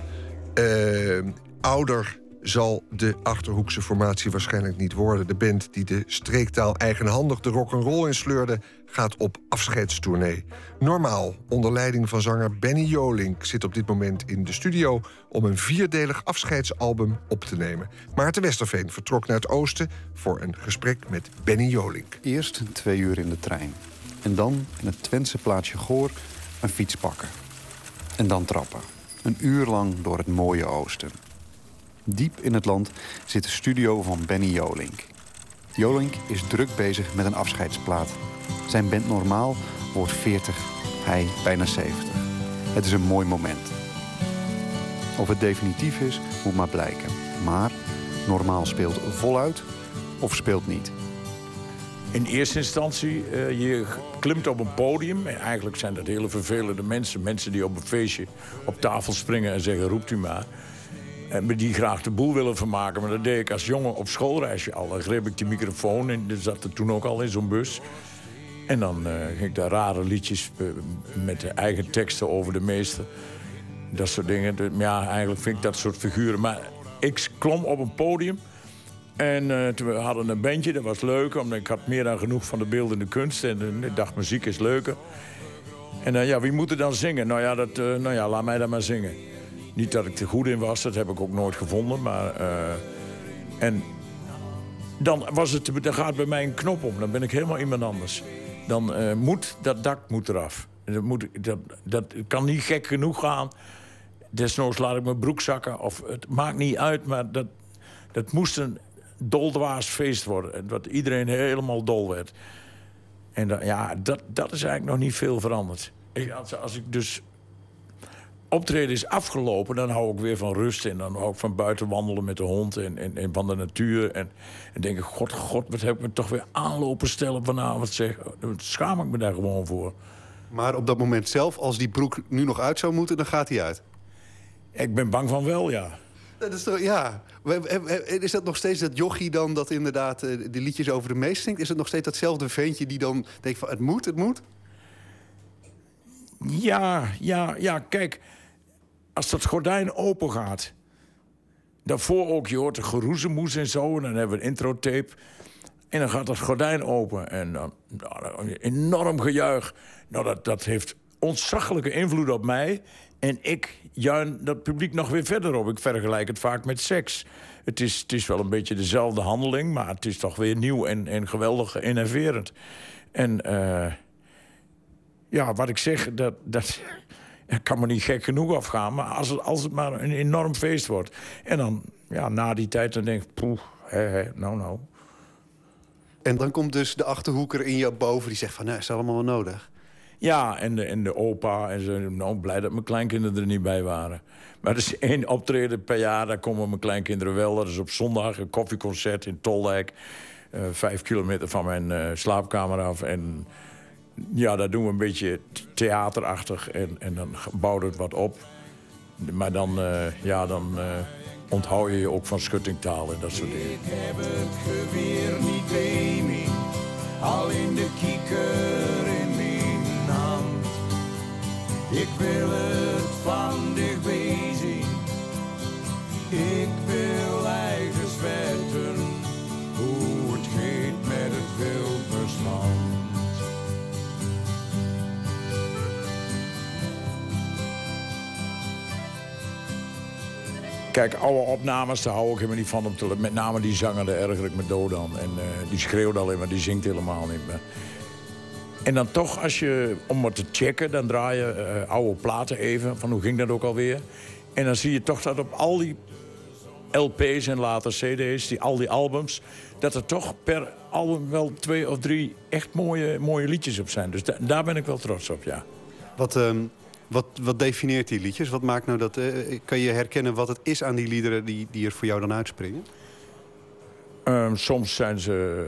eh, ouder zal de Achterhoekse formatie waarschijnlijk niet worden. De band die de streektaal eigenhandig de rock'n'roll insleurde... gaat op afscheidstournee. Normaal, onder leiding van zanger Benny Jolink... zit op dit moment in de studio om een vierdelig afscheidsalbum op te nemen. Maarten Westerveen vertrok naar het oosten... voor een gesprek met Benny Jolink. Eerst twee uur in de trein. En dan in het Twentse plaatsje Goor een fiets pakken. En dan trappen. Een uur lang door het mooie oosten. Diep in het land zit de studio van Benny Jolink. Jolink is druk bezig met een afscheidsplaat. Zijn band Normaal wordt 40, hij bijna 70. Het is een mooi moment. Of het definitief is, moet maar blijken. Maar Normaal speelt voluit of speelt niet. In eerste instantie, eh, je klimt op een podium. En eigenlijk zijn dat hele vervelende mensen. Mensen die op een feestje op tafel springen en zeggen roept u maar. En die graag de boel willen vermaken. Maar dat deed ik als jongen op schoolreisje al. Dan greep ik die microfoon en dat zat er toen ook al in zo'n bus. En dan eh, ging ik daar rare liedjes eh, met eigen teksten over de meester. Dat soort dingen. Ja, eigenlijk vind ik dat soort figuren. Maar ik klom op een podium. En eh, we hadden een bandje, dat was leuk. Omdat ik had meer dan genoeg van de beeldende kunst. En ik dacht, muziek is leuker. En ja, wie moet er dan zingen? Nou ja, dat, nou ja, laat mij dan maar zingen. Niet dat ik er goed in was, dat heb ik ook nooit gevonden. Maar, eh, en dan, was het, dan gaat bij mij een knop om. Dan ben ik helemaal iemand anders. Dan eh, moet dat dak moet eraf. Dat, moet, dat, dat kan niet gek genoeg gaan. Desnoods laat ik mijn broek zakken. Of het maakt niet uit, maar dat, dat moest een doldwaas feest worden. Dat iedereen helemaal dol werd. En ja, dat, dat is eigenlijk nog niet veel veranderd. Ik, als, als ik dus optreden is afgelopen, dan hou ik weer van rust. En dan hou ik van buiten wandelen met de hond en, en, en van de natuur. En, en denk ik, god, god, wat heb ik me toch weer aanlopen stellen vanavond. Zeg. Dan schaam ik me daar gewoon voor. Maar op dat moment zelf, als die broek nu nog uit zou moeten, dan gaat hij uit. Ik ben bang van wel, ja. Dat is toch, ja. Is dat nog steeds dat jochie dan dat inderdaad eh, de liedjes over de meest zingt? Is het nog steeds datzelfde ventje die dan denkt van het moet, het moet? Ja, ja, ja, kijk. Als dat gordijn open gaat. Daarvoor ook, je hoort de geroezemoes en zo. En dan hebben we een introtape. En dan gaat dat gordijn open. En dan nou, enorm gejuich. Nou, dat, dat heeft ontzaglijke invloed op mij. En ik juin dat publiek nog weer verder op. Ik vergelijk het vaak met seks. Het is, het is wel een beetje dezelfde handeling, maar het is toch weer nieuw en, en geweldig innoverend. En uh, ja, wat ik zeg, dat, dat kan me niet gek genoeg afgaan. Maar als het, als het maar een enorm feest wordt. En dan, ja, na die tijd, dan denk ik, poeh, hè, hè, nou, nou. En dan komt dus de achterhoeker in jou boven die zegt van, nou, is allemaal wel nodig. Ja, en de, en de opa. En ze, nou, blij dat mijn kleinkinderen er niet bij waren. Maar er is één optreden per jaar, daar komen mijn kleinkinderen wel. Dat is op zondag een koffieconcert in Toldijk. Uh, vijf kilometer van mijn uh, slaapkamer af. En ja, daar doen we een beetje theaterachtig. En, en dan bouwt het wat op. Maar dan, uh, ja, dan onthoud je je ook van schuttingtaal en dat soort dingen. Ik heb het geweer niet bij al in de kieker in mijn hand. Ik wil het van dichtbij zien. Ik wil Kijk, oude opnames, daar hou ik helemaal niet van. Om te, met name die zanger, daar erger ik me dood. En uh, die schreeuwt alleen maar, die zingt helemaal niet meer. En dan toch, als je, om wat te checken, dan draai je uh, oude platen even. Van hoe ging dat ook alweer? En dan zie je toch dat op al die LP's en later CD's, die, al die albums... dat er toch per album wel twee of drie echt mooie, mooie liedjes op zijn. Dus da daar ben ik wel trots op, ja. Wat, um, wat, wat die liedjes? Wat maakt nou dat... Uh, kan je herkennen wat het is aan die liederen die, die er voor jou dan uitspringen? Um, soms zijn ze...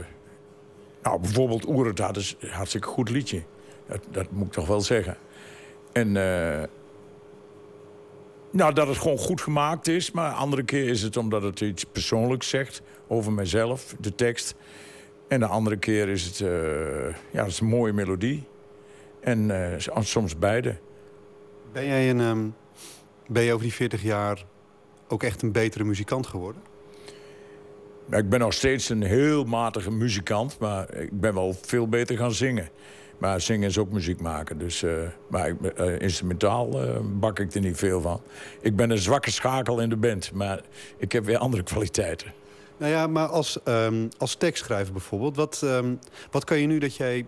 Nou, bijvoorbeeld Oerend is een hartstikke goed liedje. Dat, dat moet ik toch wel zeggen. En... Uh, nou, dat het gewoon goed gemaakt is. Maar andere keer is het omdat het iets persoonlijks zegt over mezelf, de tekst. En de andere keer is het, uh, ja, het is een mooie melodie. En soms beide. Ben jij een, um, ben je over die 40 jaar ook echt een betere muzikant geworden? Ik ben nog steeds een heel matige muzikant, maar ik ben wel veel beter gaan zingen. Maar zingen is ook muziek maken. Dus, uh, maar uh, instrumentaal uh, bak ik er niet veel van. Ik ben een zwakke schakel in de band, maar ik heb weer andere kwaliteiten. Nou ja, maar als, um, als tekstschrijver bijvoorbeeld... Wat, um, wat kan je nu dat jij,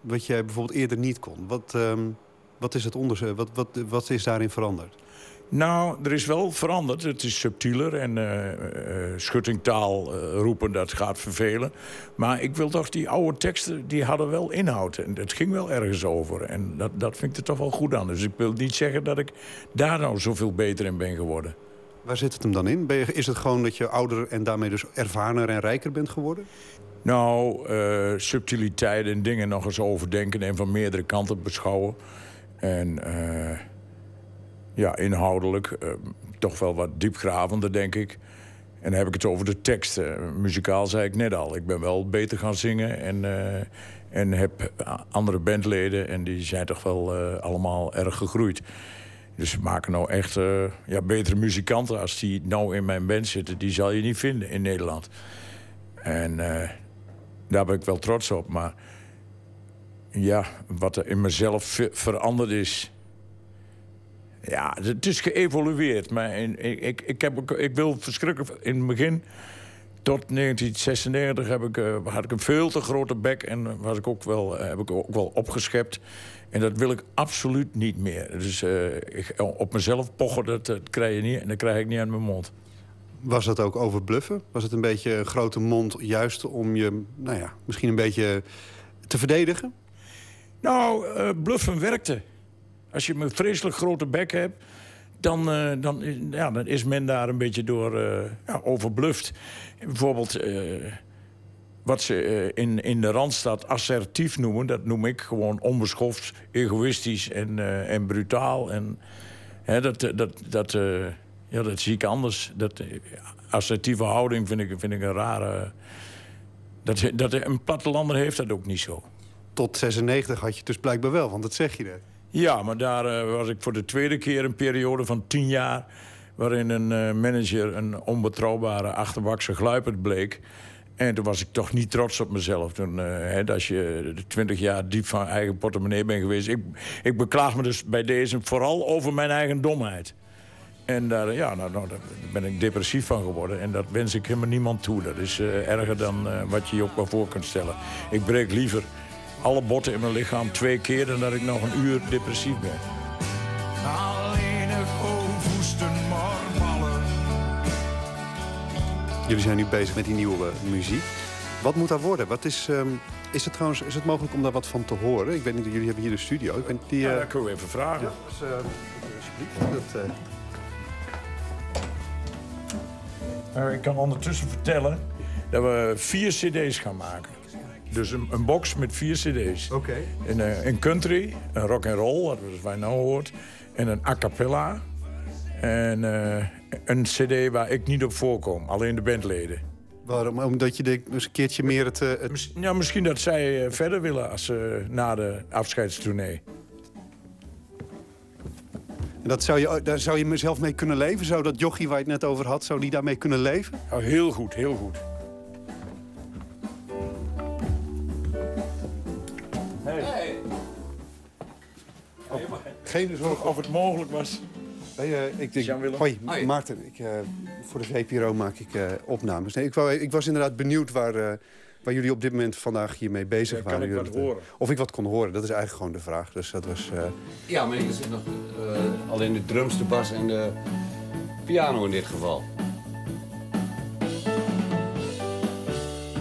wat jij bijvoorbeeld eerder niet kon? Wat, um, wat is het onderzoek? Wat, wat, wat is daarin veranderd? Nou, er is wel veranderd. Het is subtieler en uh, uh, schuttingtaal uh, roepen, dat gaat vervelen. Maar ik wil toch, die oude teksten, die hadden wel inhoud. En het ging wel ergens over. En dat, dat vind ik er toch wel goed aan. Dus ik wil niet zeggen dat ik daar nou zoveel beter in ben geworden. Waar zit het hem dan in? Je, is het gewoon dat je ouder en daarmee dus ervarener en rijker bent geworden? Nou, subtiliteit en dingen nog eens overdenken en van meerdere kanten beschouwen. En ja, inhoudelijk uh, toch wel wat diepgravender, denk ik. En dan heb ik het over de tekst. Uh, muzikaal zei ik net al. Ik ben wel beter gaan zingen en, uh, en heb andere bandleden... en die zijn toch wel allemaal erg gegroeid. Dus we maken nou echt ja, betere muzikanten als die nou in mijn band zitten. Die zal je niet vinden in Nederland. En daar ben ik wel trots op. Maar ja, wat er in mezelf veranderd is ja, het is geëvolueerd. Maar ik, ik, ik, heb, ik wil verschrikkelijk... In het begin, tot 1996, heb ik, uh, had ik een veel te grote bek... en was ik ook wel, heb ik ook wel opgeschept. En dat wil ik absoluut niet meer. Dus ik, op mezelf pochen, dat, dat krijg je niet, en dat krijg ik niet aan mijn mond. Was dat ook over bluffen? Was het een beetje een grote mond juist om je, nou ja, misschien een beetje te verdedigen? Nou, uh, bluffen werkte. Als je een vreselijk grote bek hebt, dan, uh, dan, ja, dan is men daar een beetje door uh, ja, overbluft. Bijvoorbeeld wat ze in, in de Randstad assertief noemen... dat noem ik gewoon onbeschoft, egoïstisch en, en brutaal. En, hè, dat, dat, dat, ja, dat zie ik anders. Dat, assertieve houding vind ik, vind ik een rare... Dat, dat, een plattelander heeft dat ook niet zo. Tot 96 had je dus blijkbaar wel, want dat zeg je net. Ja, maar daar eh, was ik voor de tweede keer een periode van tien jaar... waarin een eh, manager een onbetrouwbare achterbakse gluiperd bleek. En toen was ik toch niet trots op mezelf. Toen, eh, hè, als je twintig jaar diep van eigen portemonnee bent geweest... Ik, ik beklaag me dus bij deze vooral over mijn eigen domheid. En daar, ja, nou, nou, ben ik depressief van geworden. En dat wens ik helemaal niemand toe. Dat is erger dan wat je je ook maar voor kunt stellen. Ik breek liever alle botten in mijn lichaam twee keer... dan dat ik nog een uur depressief ben. Jullie zijn nu bezig met die nieuwe muziek. Wat moet dat worden? Wat is, ehm, is, het trouwens, is het mogelijk om daar wat van te horen? Ik weet niet, jullie hebben hier de studio. Ik ben die, Ja, eh, dat kunnen we even vragen. Ja, dus, eh, alsjeblieft. Dat, eh, ik kan ondertussen vertellen dat we vier cd's gaan maken. Dus een, een box met vier cd's. Oké. Een, eh, een country, een rock and roll, wat wij nou hoort. En een a cappella. En eh, een cd waar ik niet op voorkom, alleen de bandleden. Waarom? Omdat je denkt, een keertje meer het... eh, het... Ja, misschien dat zij verder willen als, na de afscheidstournee. En dat zou je, daar zou je mezelf mee kunnen leven? Zou dat jochie waar je het net over had, zou die daarmee kunnen leven? Oh, heel goed, heel goed. Geen zorg. Of het mogelijk was. Nee, eh, ik denk, hoi, Hoi. Maarten. Ik, eh, voor de VPRO maak ik eh, opnames. Nee, ik, wou, ik was inderdaad benieuwd waar, eh, waar jullie op dit moment vandaag hiermee bezig Ja, waren. kan ik wat Jullie- horen? Of ik wat kon horen, dat is eigenlijk gewoon de vraag. Dus dat was... eh, Ja, maar er zit nog eh, alleen de drums, de bas en de piano in dit geval.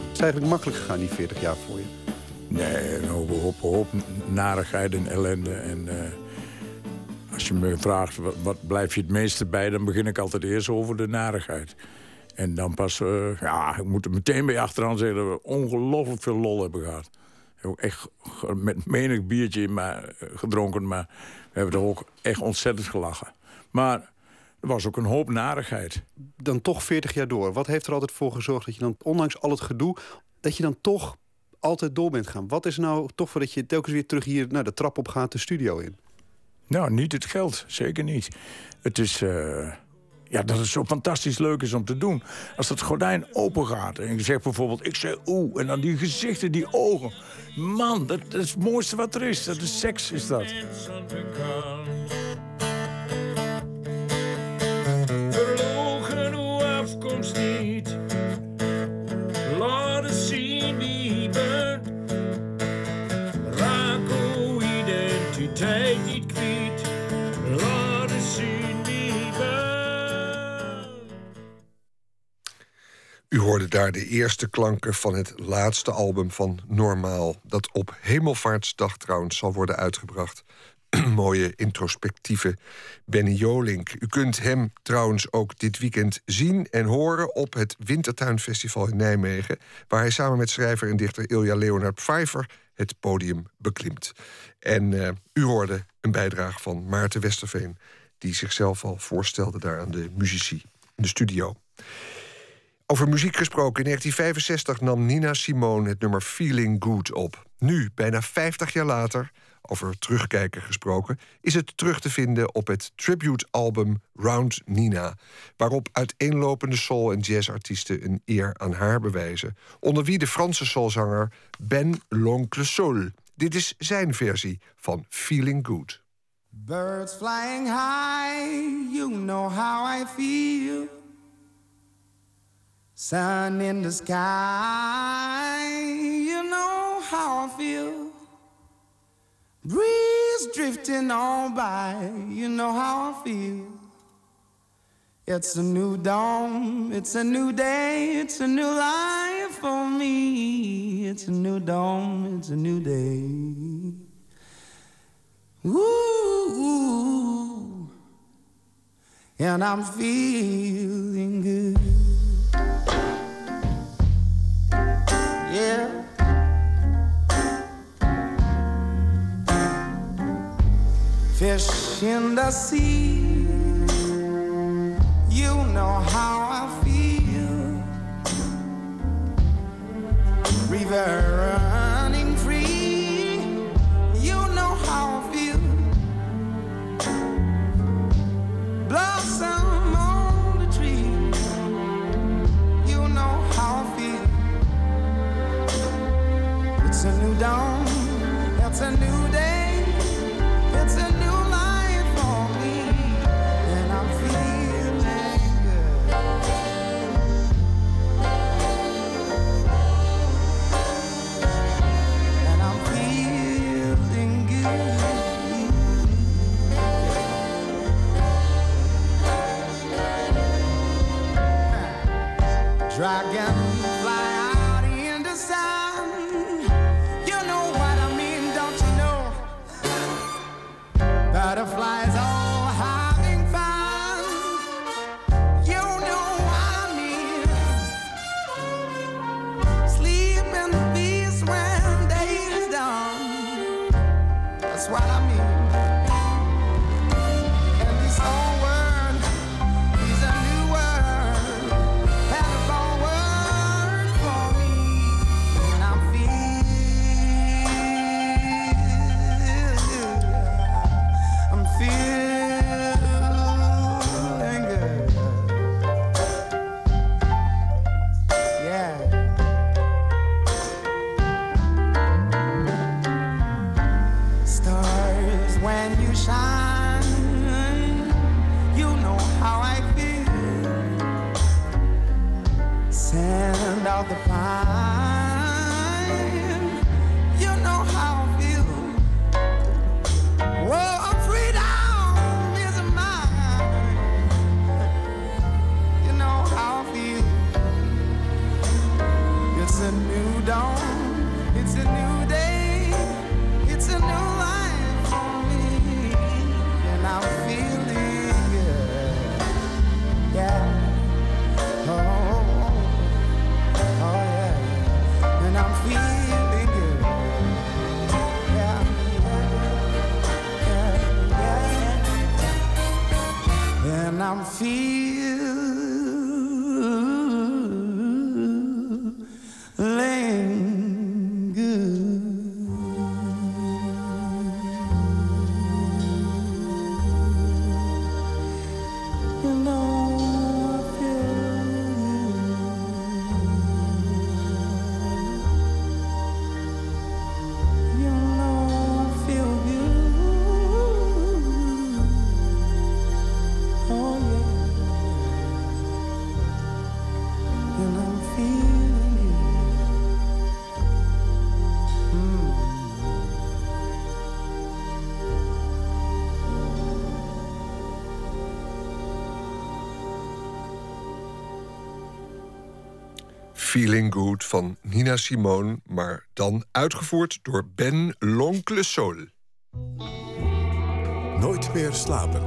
het is eigenlijk makkelijk gegaan, die 40 jaar voor. Nee, een hoop, hoop, narigheid en ellende. En eh, als je me vraagt wat, blijf je het meeste bij... dan begin ik altijd eerst over de narigheid. En dan pas, eh, ja, ik moet er meteen bij achteraan zeggen... dat we ongelooflijk veel lol hebben gehad. Hebben echt met menig biertje maar, eh, gedronken... maar we hebben er ook echt ontzettend gelachen. Maar er was ook een hoop narigheid. Dan toch 40 jaar door. Wat heeft er altijd voor gezorgd dat je dan, ondanks al het gedoe... dat je dan toch altijd door bent gaan? Wat is nou toch voor dat je telkens weer terug hier naar de trap op gaat, de studio in? Nou, niet het geld. Zeker niet. Het is... eh, ja, dat het zo fantastisch leuk is om te doen. Als dat gordijn open gaat en je zegt bijvoorbeeld... ik zeg oeh, en dan die gezichten, die ogen. Man, dat, dat is het mooiste wat er is. Dat is seks, is dat. Verlogen afkomst de eerste klanken van het laatste album van Normaal. Dat op Hemelvaartsdag trouwens zal worden uitgebracht. Mooie introspectieve Benny Jolink. U kunt hem trouwens ook dit weekend zien en horen op het Wintertuinfestival in Nijmegen. Waar hij samen met schrijver en dichter Ilja Leonard Pfeiffer het podium beklimt. En eh, u hoorde een bijdrage van Maarten Westerveen, die zichzelf al voorstelde daar aan de muzici in de studio. Over muziek gesproken, in 1965 nam Nina Simone het nummer Feeling Good op. Nu, bijna 50 jaar later, over terugkijken gesproken, is het terug te vinden op het tribute-album Round Nina, waarop uiteenlopende soul- en jazzartiesten een eer aan haar bewijzen, onder wie de Franse soulzanger Ben L'Oncle Soul. Dit is zijn versie van Feeling Good. Birds flying high, you know how I feel. Sun in the sky, you know how I feel. Breeze drifting on by, you know how I feel. It's a new dawn, it's a new day, it's a new life for me. It's a new dawn, it's a new day. Ooh, and I'm feeling good. yeah. Fish in the sea, you know how I feel. River running free, you know how I feel. Blossom. It's a new dawn, it's a new day, it's a new life for me, and I'm feeling good. And I'm feeling good. Dragon. Feeling Good van Nina Simone, maar dan uitgevoerd door Ben L'Oncle Sol. Nooit meer slapen.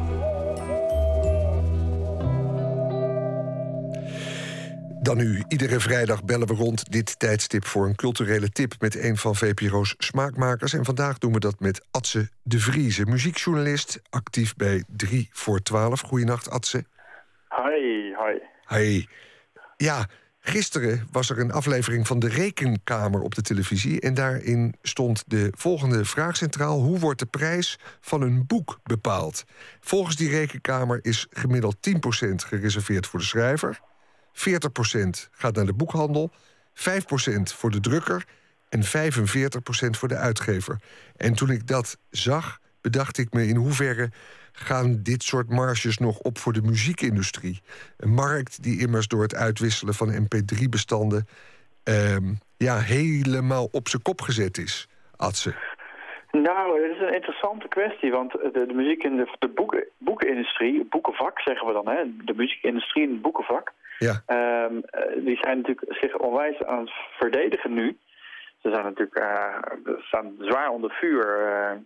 Dan nu, iedere vrijdag bellen we rond dit tijdstip voor een culturele tip met een van VPRO's smaakmakers. En vandaag doen we dat met Atse de Vrieze, muziekjournalist, actief bij 3 voor 12. Goedenacht, Atse. Hi, hi. Hey. Ja, gisteren was er een aflevering van de Rekenkamer op de televisie. En daarin stond de volgende vraag centraal: hoe wordt de prijs van een boek bepaald? Volgens die Rekenkamer is gemiddeld 10% gereserveerd voor de schrijver, 40% gaat naar de boekhandel, 5% voor de drukker en 45% voor de uitgever. En toen ik dat zag, bedacht ik me in hoeverre gaan dit soort marges nog op voor de muziekindustrie. Een markt die immers door het uitwisselen van mp3-bestanden... ehm, ja, helemaal op zijn kop gezet is, Atse. Nou, het is een interessante kwestie, want de, de muziek in de, de boeken, boekenindustrie, boekenvak zeggen we dan, hè, de muziekindustrie en het boekenvak, Ja. ehm, eh, die zijn natuurlijk zich onwijs aan het verdedigen nu. Ze zijn natuurlijk eh, staan zwaar onder vuur. eh,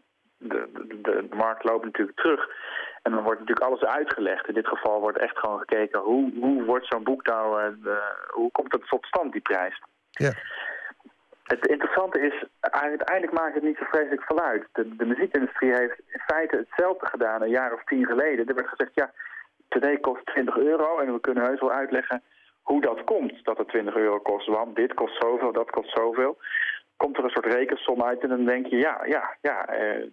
de, de, markt loopt natuurlijk terug. En dan wordt natuurlijk alles uitgelegd. In dit geval wordt echt gewoon gekeken hoe, hoe wordt zo'n boek nou, eh, hoe komt dat tot stand, die prijs. Ja. Het interessante is, uiteindelijk maakt het niet zo vreselijk veel uit. De, de muziekindustrie heeft in feite hetzelfde gedaan een jaar of tien geleden. Er werd gezegd, ja, CD kost 20 euro en we kunnen heus wel uitleggen hoe dat komt dat het 20 euro kost. Want dit kost zoveel, dat kost zoveel. Komt er een soort rekensom uit en dan denk je, ja, ja, ja, eh,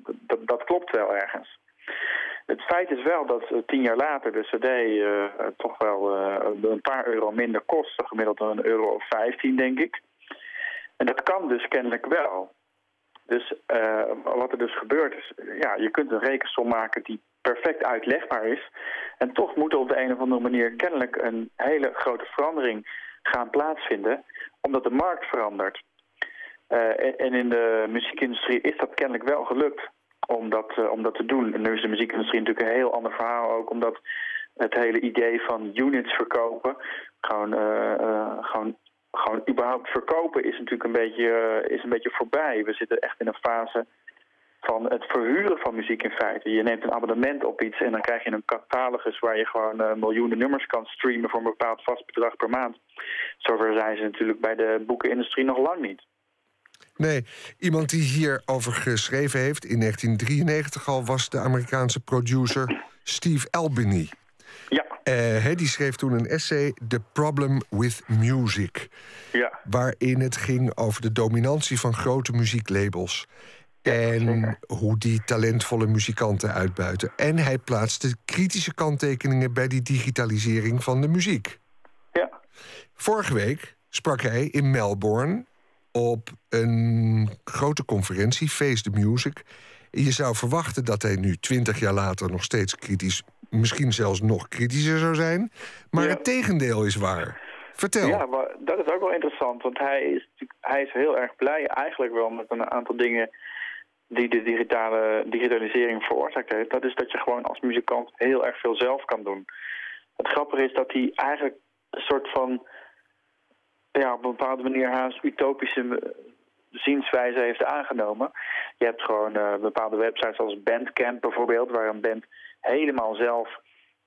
dat, klopt wel ergens. Het feit is wel dat eh, tien jaar later de cd eh, toch wel een paar euro minder kost. Gemiddeld een euro of 15, denk ik. En dat kan dus kennelijk wel. Dus wat er dus gebeurt is, ja, je kunt een rekensom maken die perfect uitlegbaar is. En toch moet er op de een of andere manier kennelijk een hele grote verandering gaan plaatsvinden, omdat de markt verandert. Eh, en, in de muziekindustrie is dat kennelijk wel gelukt om dat, eh, om dat te doen. En nu is de muziekindustrie natuurlijk een heel ander verhaal ook, omdat het hele idee van units verkopen gewoon, eh, gewoon, gewoon überhaupt verkopen is natuurlijk een beetje, is een beetje voorbij. We zitten echt in een fase van het verhuren van muziek in feite. Je neemt een abonnement op iets en dan krijg je een catalogus waar je gewoon miljoenen nummers kan streamen voor een bepaald vast bedrag per maand. Zover zijn ze natuurlijk bij de boekenindustrie nog lang niet. Nee, iemand die hierover geschreven heeft in 1993 al was de Amerikaanse producer Steve Albini. Ja. Eh, die schreef toen een essay, The Problem with Music. Ja. Waarin het ging over de dominantie van grote muzieklabels. En hoe die talentvolle muzikanten uitbuiten. En hij plaatste kritische kanttekeningen bij die digitalisering van de muziek. Ja. Vorige week sprak hij in Melbourne op een grote conferentie, Face the Music. Je zou verwachten dat hij nu, twintig jaar later, nog steeds kritisch, misschien zelfs nog kritischer zou zijn. Maar het tegendeel is waar. Vertel. Ja, maar dat is ook wel interessant, want hij is, hij is heel erg blij eigenlijk wel met een aantal dingen die de digitale digitalisering veroorzaakt heeft. Dat is dat je gewoon als muzikant heel erg veel zelf kan doen. Het grappige is dat hij eigenlijk een soort van, ja, op een bepaalde manier haast utopische eh, zienswijze heeft aangenomen. Je hebt gewoon eh, bepaalde websites als Bandcamp bijvoorbeeld, waar een band helemaal zelf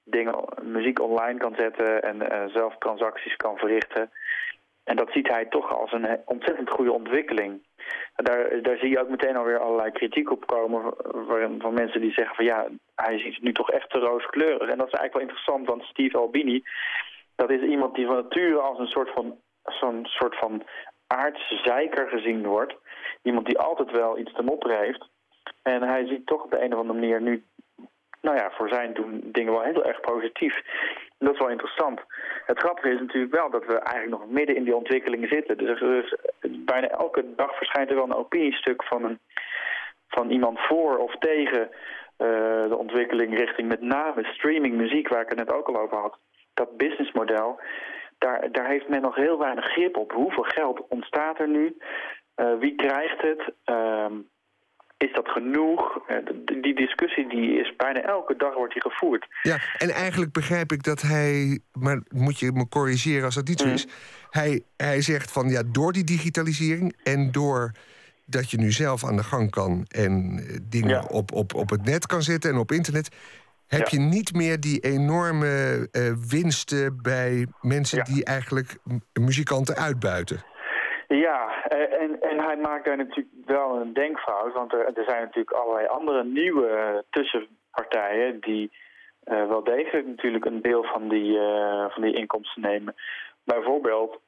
dingen, muziek online kan zetten en eh, zelf transacties kan verrichten. En dat ziet hij toch als een ontzettend goede ontwikkeling. Daar, daar zie je ook meteen alweer allerlei kritiek op komen van, van mensen die zeggen van ja, hij ziet het nu toch echt te rooskleurig. En dat is eigenlijk wel interessant, want Steve Albini, dat is iemand die van nature als een soort van, zo'n soort van aardse zeiker gezien wordt. Iemand die altijd wel iets te mopperen heeft. En hij ziet toch op de een of andere manier nu nou ja, voor zijn doen dingen wel heel erg positief. Dat is wel interessant. Het grappige is natuurlijk wel dat we eigenlijk nog midden in die ontwikkeling zitten. Dus, is- bijna elke dag verschijnt er wel een opiniestuk van, een, van iemand voor of tegen eh, de ontwikkeling richting met name streaming muziek, waar ik het net ook al over had. Dat businessmodel, daar, daar heeft men nog heel weinig grip op. Hoeveel geld ontstaat er nu? Eh, wie krijgt het? Ehm, is dat genoeg? Eh, die discussie die is bijna elke dag wordt die gevoerd. Ja, en eigenlijk begrijp ik dat hij, maar moet je me corrigeren als dat niet zo is. Hij, hij zegt van ja, door die digitalisering en door dat je nu zelf aan de gang kan en eh, dingen op, op, op het net kan zetten en op internet, heb je niet meer die enorme eh, winsten bij mensen die eigenlijk muzikanten uitbuiten. Ja, eh, en, en hij maakt daar natuurlijk wel een denkfout. Want er, er zijn natuurlijk allerlei andere nieuwe tussenpartijen... die eh, wel degelijk natuurlijk een deel van die, van die inkomsten nemen. Bijvoorbeeld,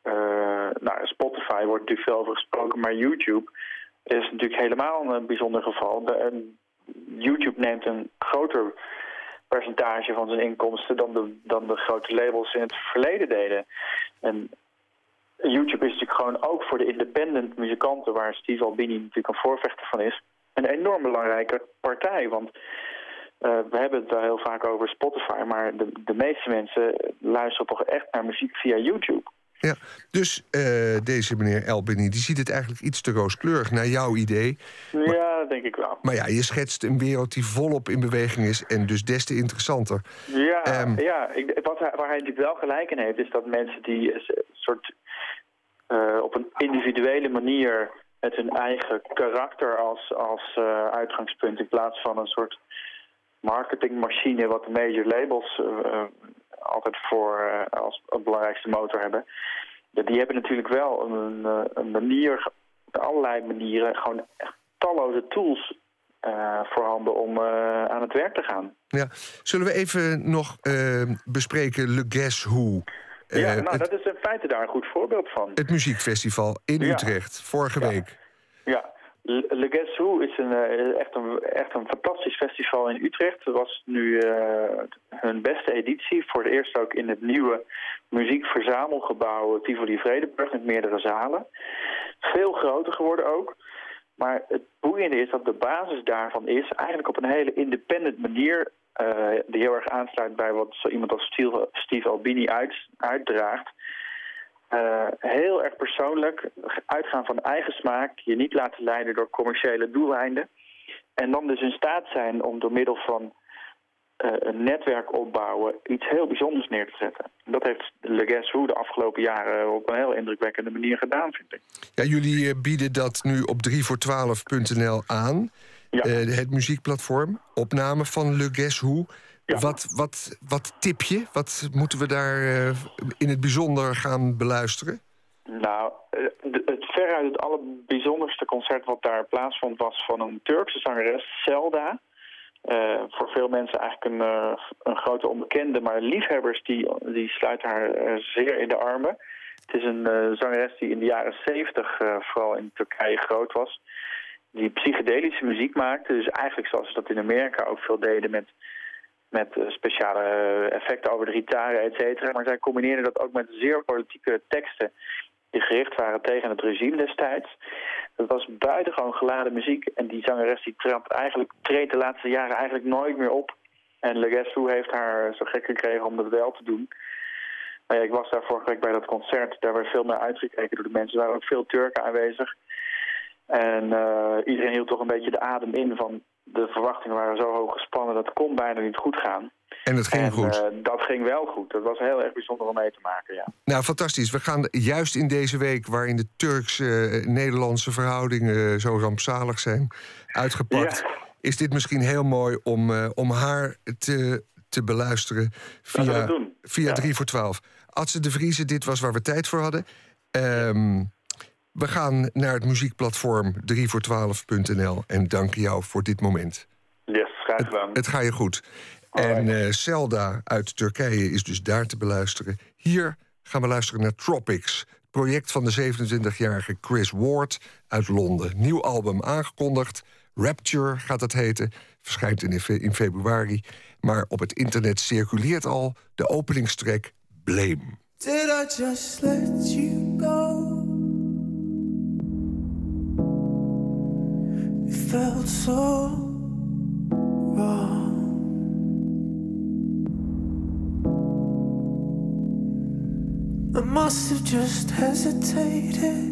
nou, Spotify wordt natuurlijk veel over gesproken... maar YouTube is natuurlijk helemaal een bijzonder geval. De, YouTube neemt een groter percentage van zijn inkomsten... dan de, dan de grote labels in het verleden deden. En YouTube is natuurlijk gewoon ook voor de independent muzikanten, waar Steve Albini natuurlijk een voorvechter van is, een enorm belangrijke partij. Want eh, we hebben het wel heel vaak over Spotify, maar de, de meeste mensen luisteren toch echt naar muziek via YouTube. Ja, dus eh, deze meneer Elbini, die ziet het eigenlijk iets te rooskleurig naar jouw idee. Ja, dat denk ik wel. Maar ja, je schetst een wereld die volop in beweging is en dus des te interessanter. Ja, Ehm. ja ik, wat hij, waar hij natuurlijk wel gelijk in heeft, is dat mensen die een soort eh, op een individuele manier met hun eigen karakter als, als eh, uitgangspunt in plaats van een soort marketingmachine wat de major labels altijd voor eh, als een belangrijkste motor hebben. Die hebben natuurlijk wel een, eh, een manier, allerlei manieren, gewoon echt talloze tools eh, voorhanden om aan het werk te gaan. Ja. Zullen we even nog bespreken Le Guess Who? Ja, nou, het, dat is in feite daar een goed voorbeeld van. het muziekfestival in Ja. Utrecht, vorige week. Ja, Le Guess Who is een, eh, echt, een, echt een fantastisch festival in Utrecht. Het was nu eh, hun beste editie. Voor het eerst ook in het nieuwe muziekverzamelgebouw Tivoli Vredenburg met meerdere zalen. Veel groter geworden ook. Maar het boeiende is dat de basis daarvan is eigenlijk op een hele independent manier... eh, die heel erg aansluit bij wat zo iemand als Steve, Steve Albini uit, uitdraagt... Eh, heel erg persoonlijk, uitgaan van eigen smaak, je niet laten leiden door commerciële doeleinden. En dan dus in staat zijn om door middel van eh, een netwerk opbouwen, iets heel bijzonders neer te zetten. Dat heeft Le Guess Who de afgelopen jaren op een heel indrukwekkende manier gedaan, vind ik. Ja, jullie eh, bieden dat nu op 3voor12.nl aan. Eh, het muziekplatform. Opname van Le Guess Who. Wat, wat, wat tip je? Wat moeten we daar eh, in het bijzonder gaan beluisteren? Nou, eh, het veruit het allerbijzonderste concert wat daar plaatsvond... was van een Turkse zangeres, Zelda. Eh, voor veel mensen eigenlijk een, een grote onbekende... maar liefhebbers die, die sluiten haar zeer in de armen. Het is een zangeres die in de jaren zeventig vooral in Turkije groot was... die psychedelische muziek maakte. Dus eigenlijk zoals ze dat in Amerika ook veel deden... met met eh, speciale eh, effecten over de gitaren, et cetera. Maar zij combineerden dat ook met zeer politieke teksten die gericht waren tegen het regime destijds. Dat was buitengewoon geladen muziek. En die zangeres die trapt eigenlijk, treedt de laatste jaren eigenlijk nooit meer op. En Le Guess Who heeft haar zo gek gekregen om dat wel te doen. Maar ja, ik was daar vorige week bij dat concert. Daar werd veel naar uitgekeken door de mensen. Er waren ook veel Turken aanwezig. En eh, iedereen hield toch een beetje de adem in van... de verwachtingen waren zo hoog gespannen, dat kon bijna niet goed gaan. En het ging goed. eh, dat ging wel goed. Dat was heel erg bijzonder om mee te maken, ja. Nou, fantastisch. We gaan juist in deze week, waarin de Turks-Nederlandse verhoudingen zo rampzalig zijn uitgepakt, is dit misschien heel mooi om, eh, om haar te, te beluisteren via, via 3 voor 12. Adse de Vriezen, dit was waar we tijd voor hadden. Ehm, we gaan naar het muziekplatform 3voor12.nl en danken jou voor dit moment. Yes, graag gedaan. Het ga je goed. En eh Zelda uit Turkije is dus daar te beluisteren. Hier gaan we luisteren naar Tropics. Het project van de 27-jarige Chris Ward uit Londen. Nieuw album aangekondigd. Rapture gaat het heten. Verschijnt in, fe- in februari. Maar op het internet circuleert al de openingstrek Blame. Did I just let you go? Felt so wrong. I must have just hesitated.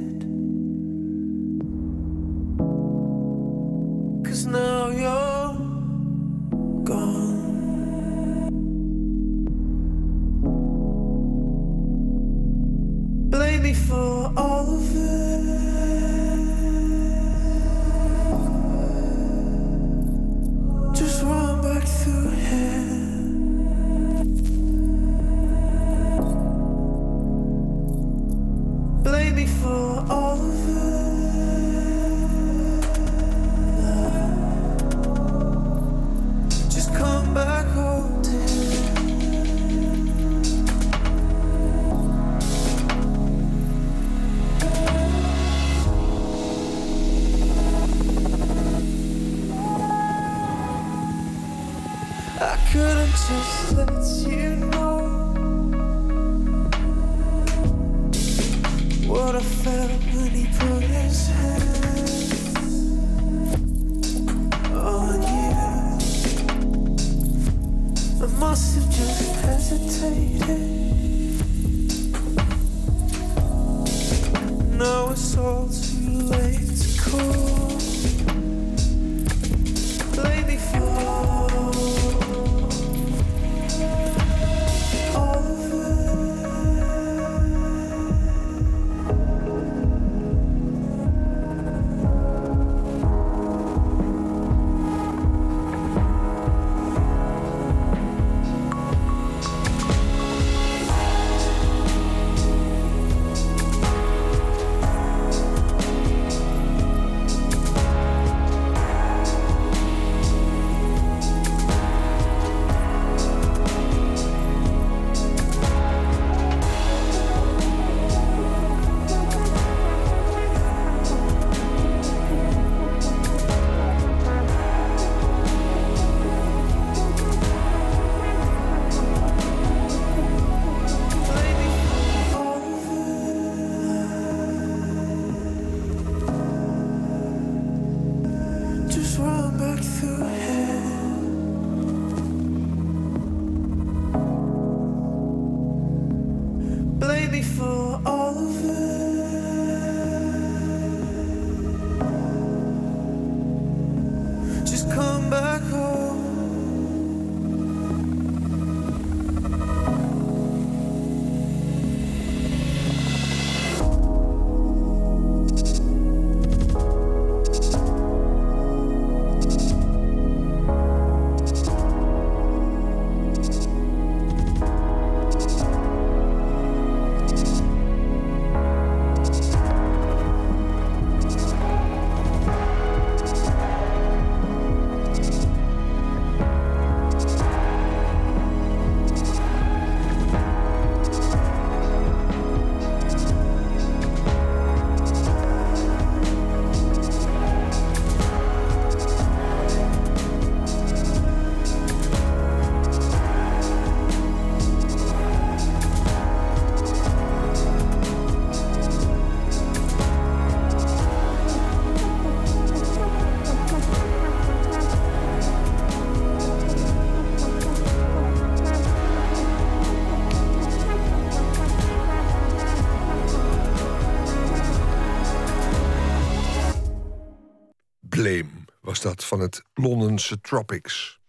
Van het Londense Tropics.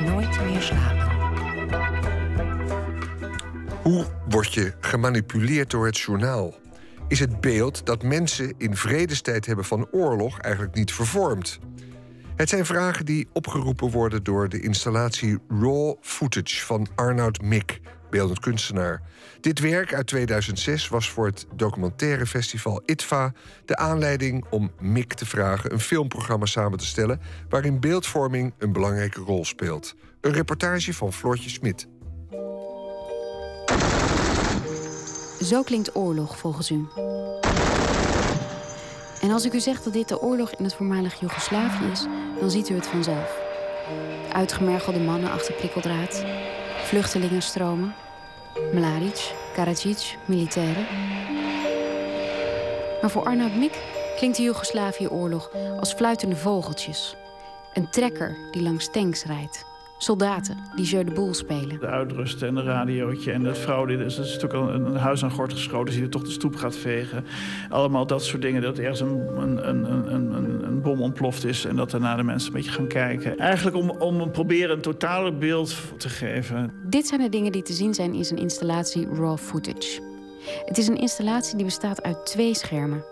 Nooit meer slapen. Hoe word je gemanipuleerd door het journaal? Is het beeld dat mensen in vredestijd hebben van oorlog eigenlijk niet vervormd? Het zijn vragen die opgeroepen worden door de installatie Raw Footage van Arnoud Mick, beeldend kunstenaar. Dit werk uit 2006 was voor het documentaire festival ITVA de aanleiding om Mick te vragen een filmprogramma samen te stellen waarin beeldvorming een belangrijke rol speelt. Een reportage van Floortje Smit. Zo klinkt oorlog volgens u. En als ik u zeg dat dit de oorlog in het voormalig Joegoslavië is, dan ziet u het vanzelf. Uitgemergelde mannen achter prikkeldraad, vluchtelingenstromen, Mladic, Karadzic, militairen. Maar voor Arnoud Mik klinkt de Joegoslavië-oorlog als fluitende vogeltjes. Een trekker die langs tanks rijdt. Soldaten die Jeu de Boel spelen. De uitrusten en een radiootje en die dus, dat is natuurlijk een, een huis aan gort geschoten... die er toch de stoep gaat vegen. Allemaal dat soort dingen. Dat ergens een, een, een, een, een bom ontploft is... en dat daarna de mensen een beetje gaan kijken. Eigenlijk om, om proberen een totale beeld te geven. Dit zijn de dingen die te zien zijn in zijn installatie Raw Footage. Het is een installatie die bestaat uit twee schermen.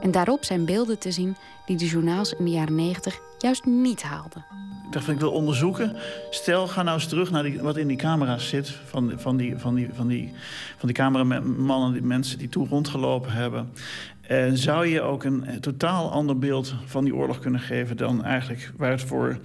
En daarop zijn beelden te zien die de journaals in de jaren 90 juist niet haalden. Ik dacht van ik wil onderzoeken. Stel, ga nou eens terug naar die, wat in die camera's zit. Van, van, die, van, die, van, die, van die cameramannen, die mensen die toen rondgelopen hebben. En zou je ook een totaal ander beeld van die oorlog kunnen geven dan eigenlijk waar het voor.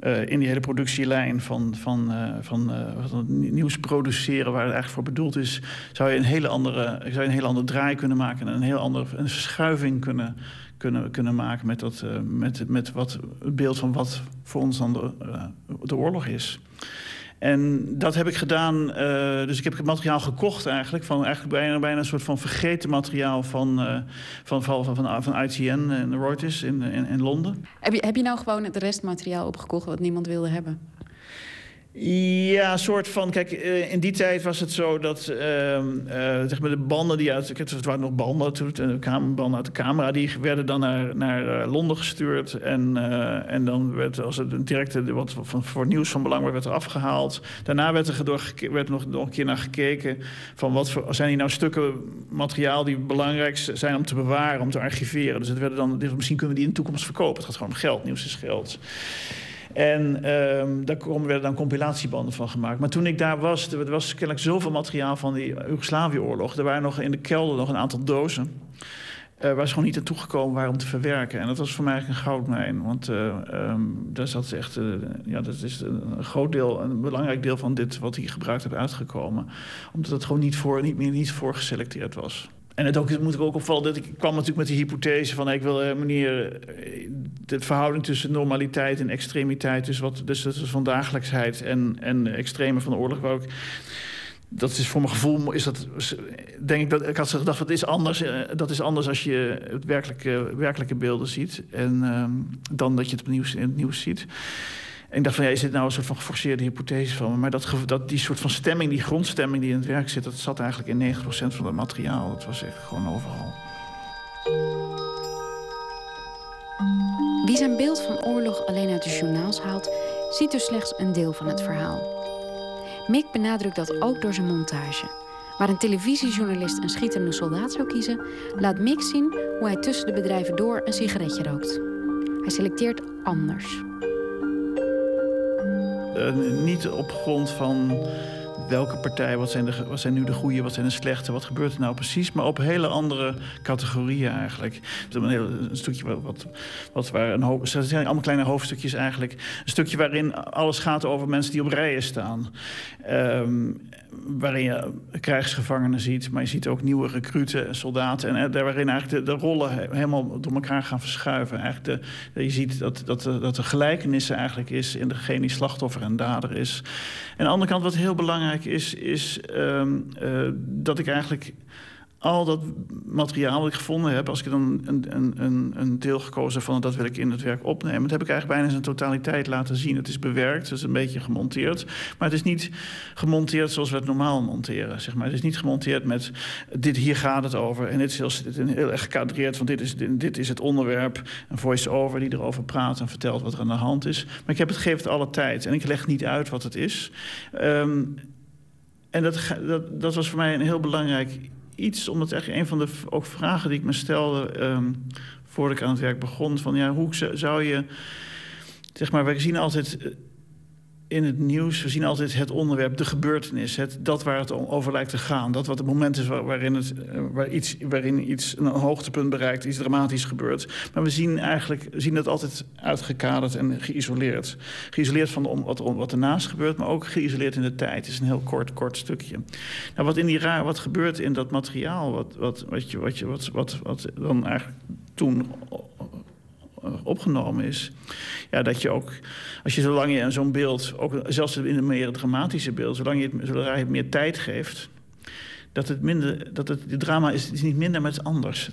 Uh, in die hele productielijn van, van, uh, van nieuws produceren, waar het eigenlijk voor bedoeld is, zou je een hele andere, zou je een hele andere draai kunnen maken en een heel andere een verschuiving kunnen, kunnen, kunnen maken met, dat, uh, met, met wat, het beeld van wat voor ons dan de, uh, de oorlog is. En dat heb ik gedaan. Uh, dus ik heb het materiaal gekocht eigenlijk. Van eigenlijk bijna, bijna een soort van vergeten materiaal van, van, van, van, van ITN en Reuters in, in, in Londen. Heb je, heb je nou gewoon het restmateriaal opgekocht wat niemand wilde hebben? Ja, een soort van. Kijk, in die tijd was het zo dat. Uh, zeg maar de banden die uit. Het waren nog banden, toen, de banden uit de camera. die werden dan naar, naar Londen gestuurd. En, en dan werd, als het een directe. wat van, voor nieuws van belang werd, werd er afgehaald. Daarna werd er, door, werd nog, nog een keer naar gekeken. van wat voor, zijn hier nou stukken materiaal die belangrijk zijn om te bewaren, om te archiveren. Dus het werden dan. Misschien kunnen we die in de toekomst verkopen. Het gaat gewoon om geld. Nieuws is geld. En um, daar werden dan compilatiebanden van gemaakt. Maar toen ik daar was, er was kennelijk zoveel materiaal van die Joegoslavië-oorlog. Er waren nog in de kelder nog een aantal dozen. Uh, waar ze gewoon niet naartoe gekomen waren om te verwerken. En dat was voor mij eigenlijk een goudmijn. Want uh, um, daar zat echt, uh, ja, dat is een groot deel, een belangrijk deel van dit wat ik gebruikt heb uitgekomen. Omdat het gewoon niet, voor, niet meer niet voor geselecteerd was. En het ook, moet ik ook opvallen dat ik kwam natuurlijk met die hypothese van... ik wil een manier de verhouding tussen normaliteit en extremiteit... dus, wat, dus dat is van dagelijksheid en, en extreme van de oorlog... Ik, dat is voor mijn gevoel, is dat, denk ik dat ik had gedacht, dat is anders. Dat is anders als je het werkelijke, werkelijke beelden ziet. En um, dan dat je het nieuws, in het nieuws ziet. En ik dacht van, ja, is dit nou een soort van geforceerde hypothese van me? Maar dat, dat, die soort van stemming, die grondstemming die in het werk zit... dat zat eigenlijk in 90% van het materiaal. Dat was echt gewoon overal. Wie zijn beeld van oorlog alleen uit de journaals haalt... ziet dus slechts een deel van het verhaal. Mick benadrukt dat ook door zijn montage. Waar een televisiejournalist een schietende soldaat zou kiezen... laat Mick zien hoe hij tussen de bedrijven door een sigaretje rookt. Hij selecteert anders. Uh, niet op grond van welke partij, wat zijn, de, wat zijn nu de goede, wat zijn de slechte, wat gebeurt er nou precies, maar op hele andere categorieën eigenlijk. Een, heel, een stukje wat, wat, waar een hoop, zijn allemaal kleine hoofdstukjes eigenlijk. Een stukje waarin alles gaat over mensen die op rijen staan. Um, waarin je krijgsgevangenen ziet, maar je ziet ook nieuwe recruten en soldaten. En daar waarin eigenlijk de, de, rollen helemaal door elkaar gaan verschuiven. Eigenlijk de, je ziet dat, dat, dat er gelijkenissen eigenlijk is in degene die slachtoffer en dader is. En aan de andere kant, wat heel belangrijk is, is um, uh, dat ik eigenlijk al dat materiaal wat ik gevonden heb, als ik dan een, een, een, deel gekozen van dat wil ik in het werk opnemen, dat heb ik eigenlijk bijna zijn totaliteit laten zien. Het is bewerkt, het is een beetje gemonteerd, maar het is niet gemonteerd zoals we het normaal monteren. Zeg maar. Het is niet gemonteerd met dit hier gaat het over en dit is heel, heel erg gekadreerd, want dit is, dit is het onderwerp, een voice-over die erover praat en vertelt wat er aan de hand is. Maar ik heb het geeft alle tijd en ik leg niet uit wat het is. Um, en dat, dat, dat was voor mij een heel belangrijk iets, omdat echt een van de ook vragen die ik me stelde um, voordat ik aan het werk begon, van ja, hoe zou je, zeg maar, wij zien altijd eh, in het nieuws, we zien altijd het onderwerp, de gebeurtenis, het, dat waar het over lijkt te gaan. Dat wat het moment is waarin, het, eh, waar iets, waarin iets een hoogtepunt bereikt, iets dramatisch gebeurt. Maar we zien eigenlijk zien dat altijd uitgekaderd en geïsoleerd. Geïsoleerd van wat, wat ernaast gebeurt, maar ook geïsoleerd in de tijd. Het is een heel kort, kort stukje. Nou, wat in die wat gebeurt in dat materiaal, wat, wat, wat, je, wat, je, wat, wat, wat dan eigenlijk toen opgenomen is. Ja, dat je ook, als je zolang je zo'n beeld, ook zelfs in een meer dramatische beeld, zolang je het, zodra je het meer tijd geeft, dat het minder, dat het, drama is, is niet minder, maar het anders.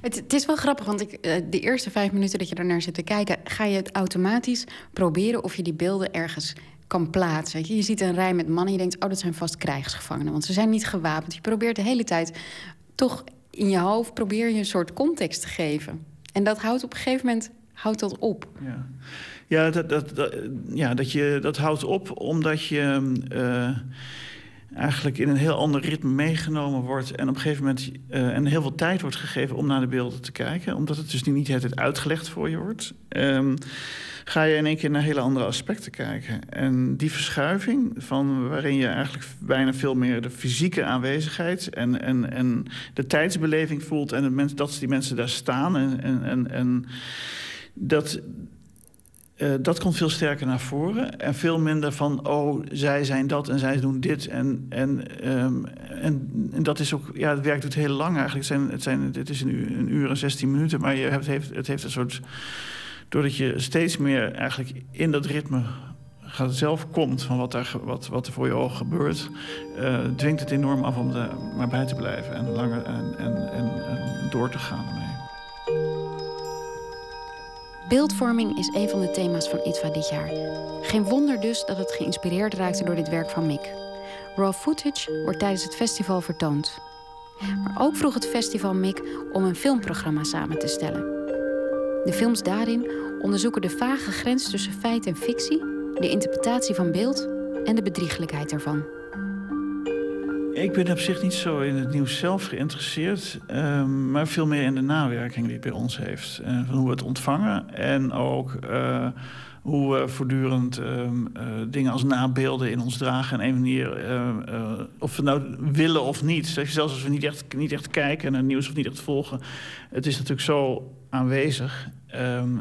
Het, het, is wel grappig, want ik, eh, de eerste vijf minuten dat je ernaar zit te kijken, ga je het automatisch proberen of je die beelden ergens kan plaatsen. Je ziet een rij met mannen en je denkt, oh, dat zijn vast krijgsgevangenen, want ze zijn niet gewapend. Je probeert de hele tijd toch in je hoofd probeer je een soort context te geven. En dat houdt op een gegeven moment houdt dat op. Ja, ja, dat, dat, ja dat, je, dat houdt op omdat je uh, eigenlijk in een heel ander ritme meegenomen wordt. En op een gegeven moment uh, en heel veel tijd wordt gegeven om naar de beelden te kijken. Omdat het dus niet het uitgelegd voor je wordt. Um, ga je in één keer naar hele andere aspecten kijken. En die verschuiving, van waarin je eigenlijk bijna veel meer de fysieke aanwezigheid en, en, en de tijdsbeleving voelt en mens, dat die mensen daar staan. En, en, en, en dat, uh, dat komt veel sterker naar voren. En veel minder van, oh, zij zijn dat en zij doen dit. En, en, um, en, en, dat is ook, ja, het werk doet heel lang eigenlijk. Het, zijn, het, zijn, het is een uur, een uur en 16 minuten, maar je hebt, het, heeft, het heeft een soort doordat je steeds meer eigenlijk in dat ritme gaat zelf komt van wat, daar, wat, wat er voor je ogen gebeurt, uh, dwingt het enorm af om er maar bij te blijven en langer en, en, en, en door te gaan. Beeldvorming is een van de thema's van ITVA dit jaar. Geen wonder dus dat het geïnspireerd raakte door dit werk van Mick. Raw footage wordt tijdens het festival vertoond. Maar ook vroeg het festival Mick om een filmprogramma samen te stellen. De films daarin onderzoeken de vage grens tussen feit en fictie, de interpretatie van beeld en de bedrieglijkheid ervan. Ik ben op zich niet zo in het nieuws zelf geïnteresseerd, ehm, maar veel meer in de nawerking die het bij ons heeft. Uh, van hoe we het ontvangen en ook uh, hoe we voortdurend ehm, eh, dingen als nabeelden in ons dragen. En een manier, of we nou willen of niet. Zelfs als we niet echt, niet echt kijken naar het nieuws of niet echt volgen. Het is natuurlijk zo aanwezig. Um,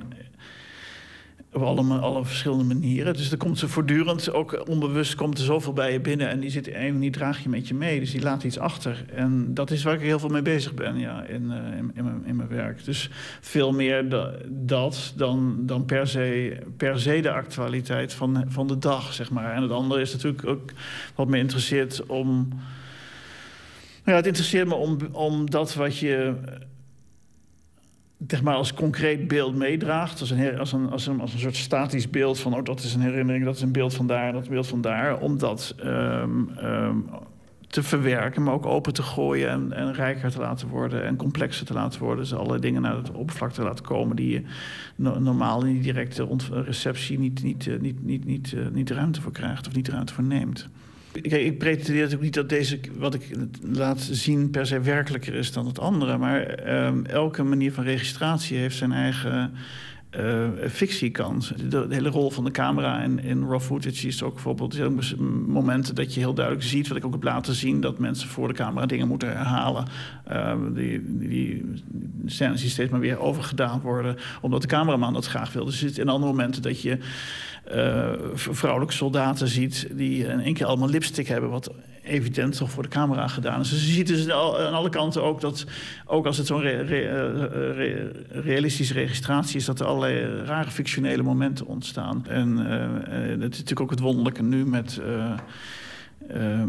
op alle, alle verschillende manieren. Dus er komt ze voortdurend, ook onbewust, komt er zoveel bij je binnen. En die, zit, die draag je met je mee. Dus die laat iets achter. En dat is waar ik heel veel mee bezig ben ja, in, in, in, mijn, in, mijn werk. Dus veel meer dat dan, dan per, se, per se de actualiteit van, van de dag, zeg maar. En het andere is natuurlijk ook wat me interesseert om... Ja, het interesseert me om, om dat wat je zeg maar als concreet beeld meedraagt. Als een, als, een, als, een, als een soort statisch beeld van... oh, dat is een herinnering, dat is een beeld van daar, dat een beeld van daar. Om dat um, um, te verwerken, maar ook open te gooien... En, en, rijker te laten worden en complexer te laten worden. Dus allerlei dingen naar het oppervlak te laten komen... die je no normaal in die directe receptie niet, niet, niet, niet, niet, niet, uh, niet ruimte voor krijgt... of niet ruimte voor neemt. Ik pretendeer natuurlijk niet dat deze, wat ik laat zien per se werkelijker is dan het andere. Maar um, elke manier van registratie heeft zijn eigen uh, fictiekant. De, hele rol van de camera in, in raw footage is ook bijvoorbeeld momenten dat je heel duidelijk ziet, wat ik ook heb laten zien, dat mensen voor de camera dingen moeten herhalen. Uh, die, die die steeds maar weer overgedaan worden, omdat de cameraman dat graag wil. Dus er in andere momenten dat je uh, vrouwelijke soldaten ziet die in één keer allemaal lipstick hebben, wat evident toch voor de camera gedaan is. Dus je ziet dus aan alle kanten ook dat, ook als het zo'n re, realistische registratie is, dat er allerlei rare fictionele momenten ontstaan. En dat is natuurlijk ook het wonderlijke nu met. Uh,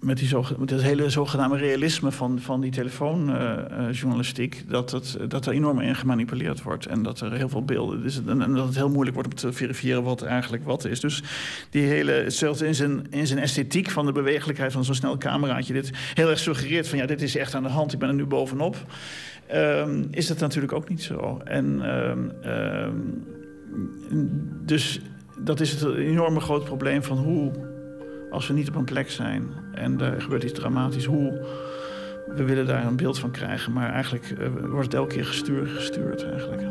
met, die met hele zogenaamde realisme van, van die telefoonjournalistiek, dat, het, dat er enorm in gemanipuleerd wordt. En dat er heel veel beelden. En, en dat het heel moeilijk wordt om te verifiëren wat eigenlijk wat is. Dus die hele, zelfs in zijn, in zijn esthetiek van de bewegelijkheid van zo'n snel cameraatje, dit heel erg suggereert van ja, dit is echt aan de hand, ik ben er nu bovenop. Ehm, is dat natuurlijk ook niet zo. En ehm, ehm, dus dat is het enorme groot probleem van hoe, als we niet op een plek zijn en er gebeurt iets dramatisch, hoe we willen daar een beeld van krijgen, maar eigenlijk eh, wordt het elke keer gestuurd, gestuurd eigenlijk.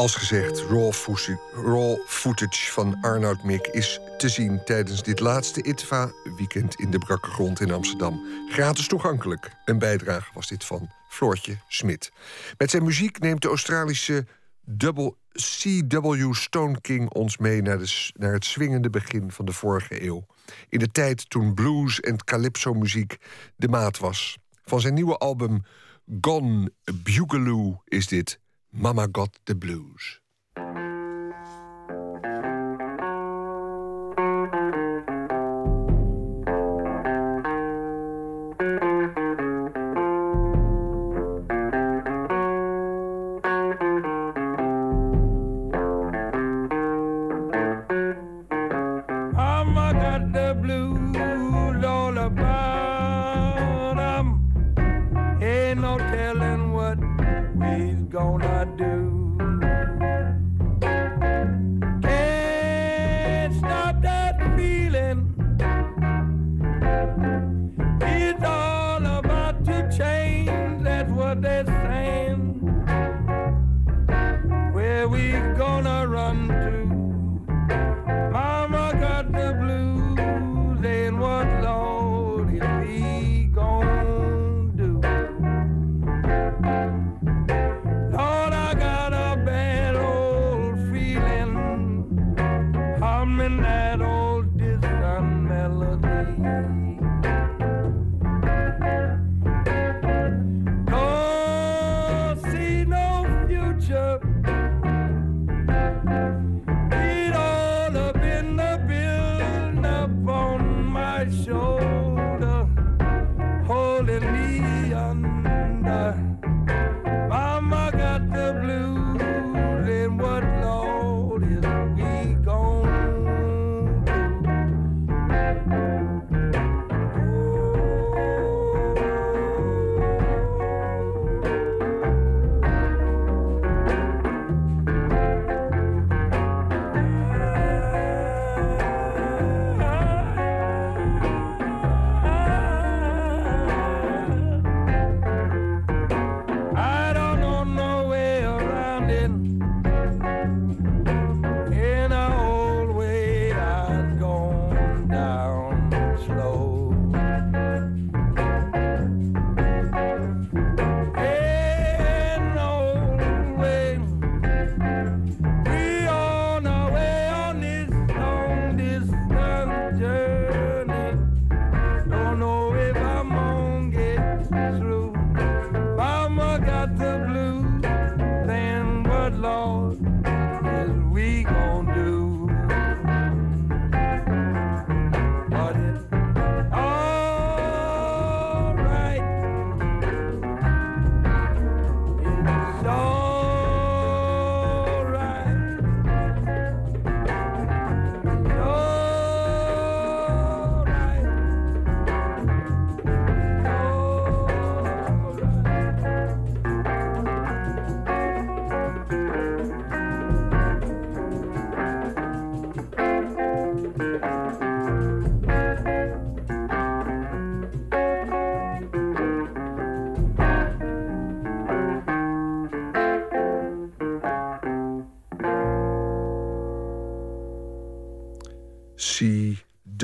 Als gezegd, raw footage, van Arnoud Mik is te zien tijdens dit laatste ITVA-weekend in de Brakke Grond in Amsterdam. Gratis toegankelijk. Een bijdrage was dit van Floortje Smit. Met zijn muziek neemt de Australische double C.W. Stone King ons mee naar, de, naar het swingende begin van de vorige eeuw. In de tijd toen blues en calypso-muziek de maat was. Van zijn nieuwe album Gone Bugaloo is dit Mama Got the Blues.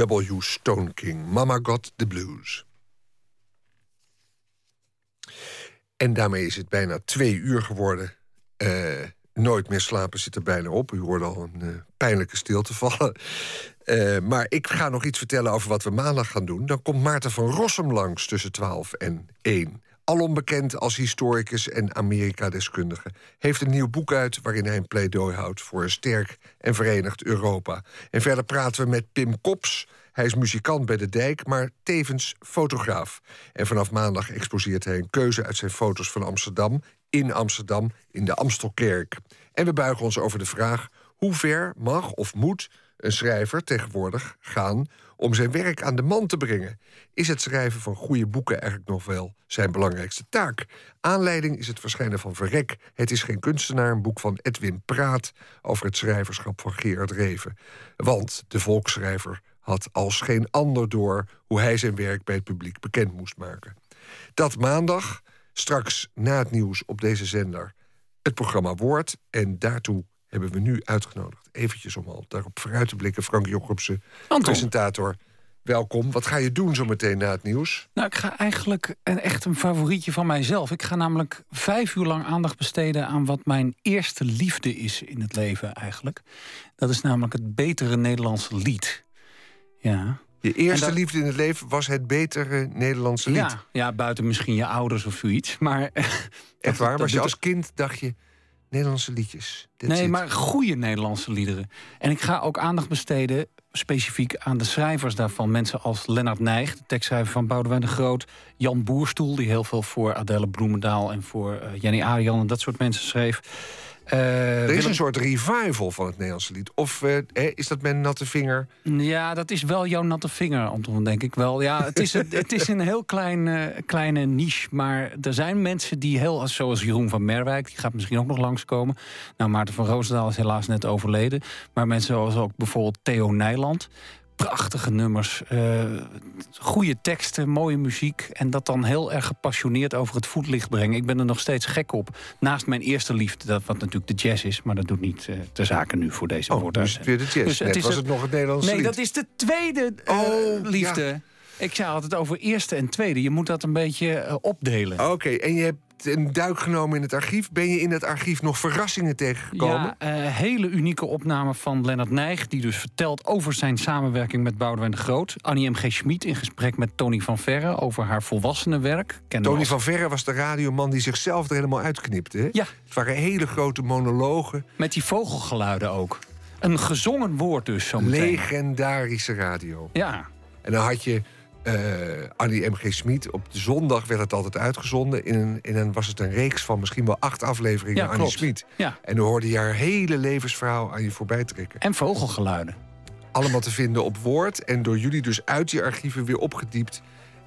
C.W. Stone King, Mama Got the Blues. En daarmee is het bijna twee uur geworden. Eh, nooit meer slapen zit er bijna op. U hoorde al een eh, pijnlijke stilte vallen. Eh, maar ik ga nog iets vertellen over wat we maandag gaan doen. Dan komt Maarten van Rossum langs tussen 12 en 1. Alom bekend als historicus en Amerika-deskundige. Heeft een nieuw boek uit waarin hij een pleidooi houdt voor een sterk en verenigd Europa. En verder praten we met Pim Kops. Hij is muzikant bij de Dijk, maar tevens fotograaf. En vanaf maandag exposeert hij een keuze uit zijn foto's van Amsterdam in Amsterdam in de Amstelkerk. En we buigen ons over de vraag: hoe ver mag of moet een schrijver tegenwoordig gaan om zijn werk aan de man te brengen? Is het schrijven van goede boeken eigenlijk nog wel zijn belangrijkste taak? Aanleiding is het verschijnen van Verrek. Het is geen kunstenaar, een boek van Edwin Praat over het schrijverschap van Gerard Reven. Want de volksschrijver had als geen ander door hoe hij zijn werk bij het publiek bekend moest maken. Dat maandag, straks na het nieuws op deze zender, het programma Woord. En daartoe hebben we nu uitgenodigd, eventjes om al daarop vooruit te blikken, Frank Jochemsen, presentator. Welkom. Wat ga je doen zo meteen na het nieuws? Nou, ik ga eigenlijk een, echt een favorietje van mijzelf. Ik ga namelijk vijf uur lang aandacht besteden aan wat mijn eerste liefde is in het leven eigenlijk. Dat is namelijk het betere Nederlandse lied. Ja. Je eerste liefde in het leven was het betere Nederlandse lied. Ja, ja, buiten misschien je ouders of zoiets. Maar Echt waar? Was je als kind, dacht je, Nederlandse liedjes? Nee, it. maar goede Nederlandse liederen. En ik ga ook aandacht besteden specifiek aan de schrijvers daarvan. Mensen als Lennart Nijg, de tekstschrijver van Boudewijn de Groot. Jan Boerstoel, die heel veel voor Adelle Bloemendaal... en voor eh, Jenny Arian en dat soort mensen schreef. Eh, Er is een soort revival van het Nederlandse lied. Of eh, is dat met natte vinger? Ja, dat is wel jouw natte vinger, Anton, denk ik wel. Ja, het is, een- het is een heel klein, eh, kleine niche. Maar er zijn mensen die heel... Zoals Jeroen van Merwijk, die gaat misschien ook nog langskomen. Nou, Maarten van Roosendaal is helaas net overleden. Maar mensen zoals ook bijvoorbeeld Theo Nijland... Prachtige nummers, eh, goede teksten, mooie muziek... en dat dan heel erg gepassioneerd over het voetlicht brengen. Ik ben er nog steeds gek op. Naast mijn eerste liefde, dat wat natuurlijk de jazz is... maar dat doet niet eh de zaken nu voor deze Oh, is het weer de jazz. Net was het nog het Nederlandse Nee, lied. dat is de tweede eh, liefde. Ik zei altijd over eerste en tweede. Je moet dat een beetje eh, opdelen. Oké, en je hebt een duik genomen in het archief. Ben je in het archief nog verrassingen tegengekomen? Ja, eh, hele unieke opname van Lennart Nijg... die dus vertelt over zijn samenwerking met Boudewijn de Groot. Annie M.G. Schmid in gesprek met Tony van Verre... over haar volwassenenwerk. Kennen we Tony van Verre was de radioman die zichzelf er helemaal uitknipte. Hè? Ja. Het waren hele grote monologen. Met die vogelgeluiden ook. Een gezongen woord dus, zo meteen. Legendarische radio. Ja. En dan had je Annie M.G. Smit. Op de zondag werd het altijd uitgezonden. In een, in een, was het een reeks van misschien wel acht afleveringen Ja, Annie. Smit. Ja. En dan hoorde je haar hele levensverhaal aan je voorbij trekken. En vogelgeluiden. Allemaal te vinden op Woord. En door jullie dus uit die archieven weer opgediept.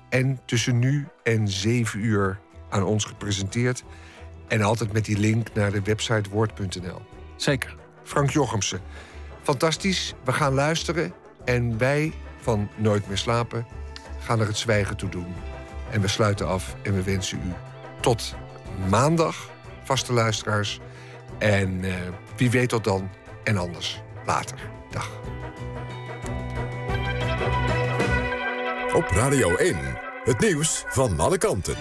En tussen nu en zeven uur aan ons gepresenteerd. En altijd met die link naar de website woord.nl. Zeker. Frank Jochemsen. Fantastisch. We gaan luisteren. En wij van Nooit meer slapen gaan er het zwijgen toe doen. En we sluiten af en we wensen u tot maandag, vaste luisteraars. En eh, wie weet tot dan en anders later. Dag. Op Radio 1, het nieuws van alle kanten.